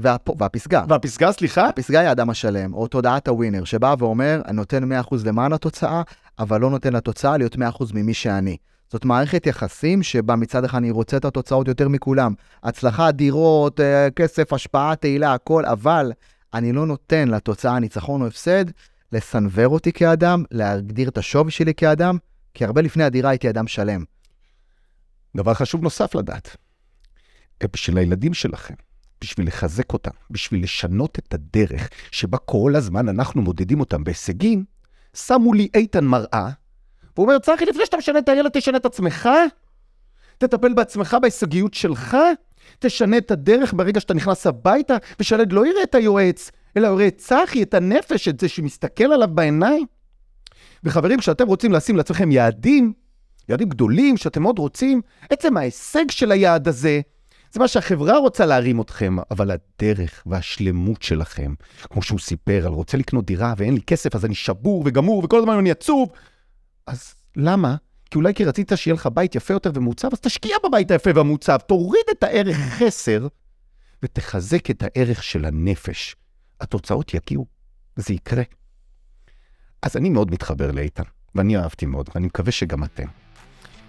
והפ- והפסגה, והפסגה, סליחה, הפסגה היא האדם השלם, או תודעת הווינר, שבא ואומר, אני נותן 100% למען התוצאה, אבל לא נותן לתוצאה להיות 100% ממי שאני. זאת מערכת יחסים שבה מצד אחד אני רוצה את התוצאות יותר מכולם. הצלחה, דירות, אה, כסף, השפעה, תהילה, הכל, אבל אני לא נותן לתוצאה ניצחון או הפסד לסנוור אותי כאדם, להגדיר את השווי שלי כאדם, כי הרבה לפני הדירה הייתי אדם שלם. דבר חשוב נוסף לדעת. בשביל הילדים שלכם, בשביל לחזק אותם, בשביל לשנות את הדרך שבה כל הזמן אנחנו מודדים אותם בהישגים, שמו לי איתן מראה, והוא אומר, צחי, לפני שאתה משנה את הילד, תשנה את עצמך, תטפל בעצמך בהישגיות שלך, תשנה את הדרך ברגע שאתה נכנס הביתה, ושהילד לא יראה את היועץ, אלא יראה את צחי, את הנפש, את זה שמסתכל עליו בעיניים. וחברים, כשאתם רוצים לשים לעצמכם יעדים, יעדים גדולים שאתם מאוד רוצים, עצם ההישג של היעד הזה, זה מה שהחברה רוצה להרים אתכם, אבל הדרך והשלמות שלכם, כמו שהוא סיפר על רוצה לקנות דירה ואין לי כסף, אז אני שבור וגמור וכל הזמן אני עצוב. אז למה? כי אולי כי רצית שיהיה לך בית יפה יותר ומעוצב, אז תשקיע בבית היפה והמעוצב, תוריד את הערך חסר ותחזק את הערך של הנפש. התוצאות יגיעו, וזה יקרה. אז אני מאוד מתחבר לאיתן, ואני אהבתי מאוד, ואני מקווה שגם אתם.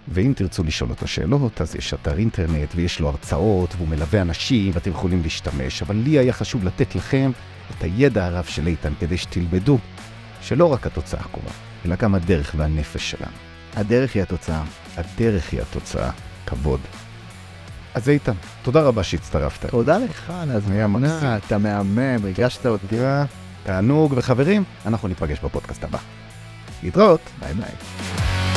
ואם תרצו לשאול אותו שאלות, אז יש אתר אינטרנט ויש לו הרצאות והוא מלווה אנשים ואתם יכולים להשתמש, אבל לי היה חשוב לתת לכם את הידע הרב של איתן כדי שתלמדו שלא רק התוצאה קורה, אלא גם הדרך והנפש שלנו. הדרך היא התוצאה. הדרך היא התוצאה, כבוד. אז איתן, תודה רבה שהצטרפת. תודה לך על. הזמנה, אתה מהמם, ריגשת אותי. תענוג, וחברים, אנחנו ניפגש בפודקאסט הבא. להתראות. ביי ביי.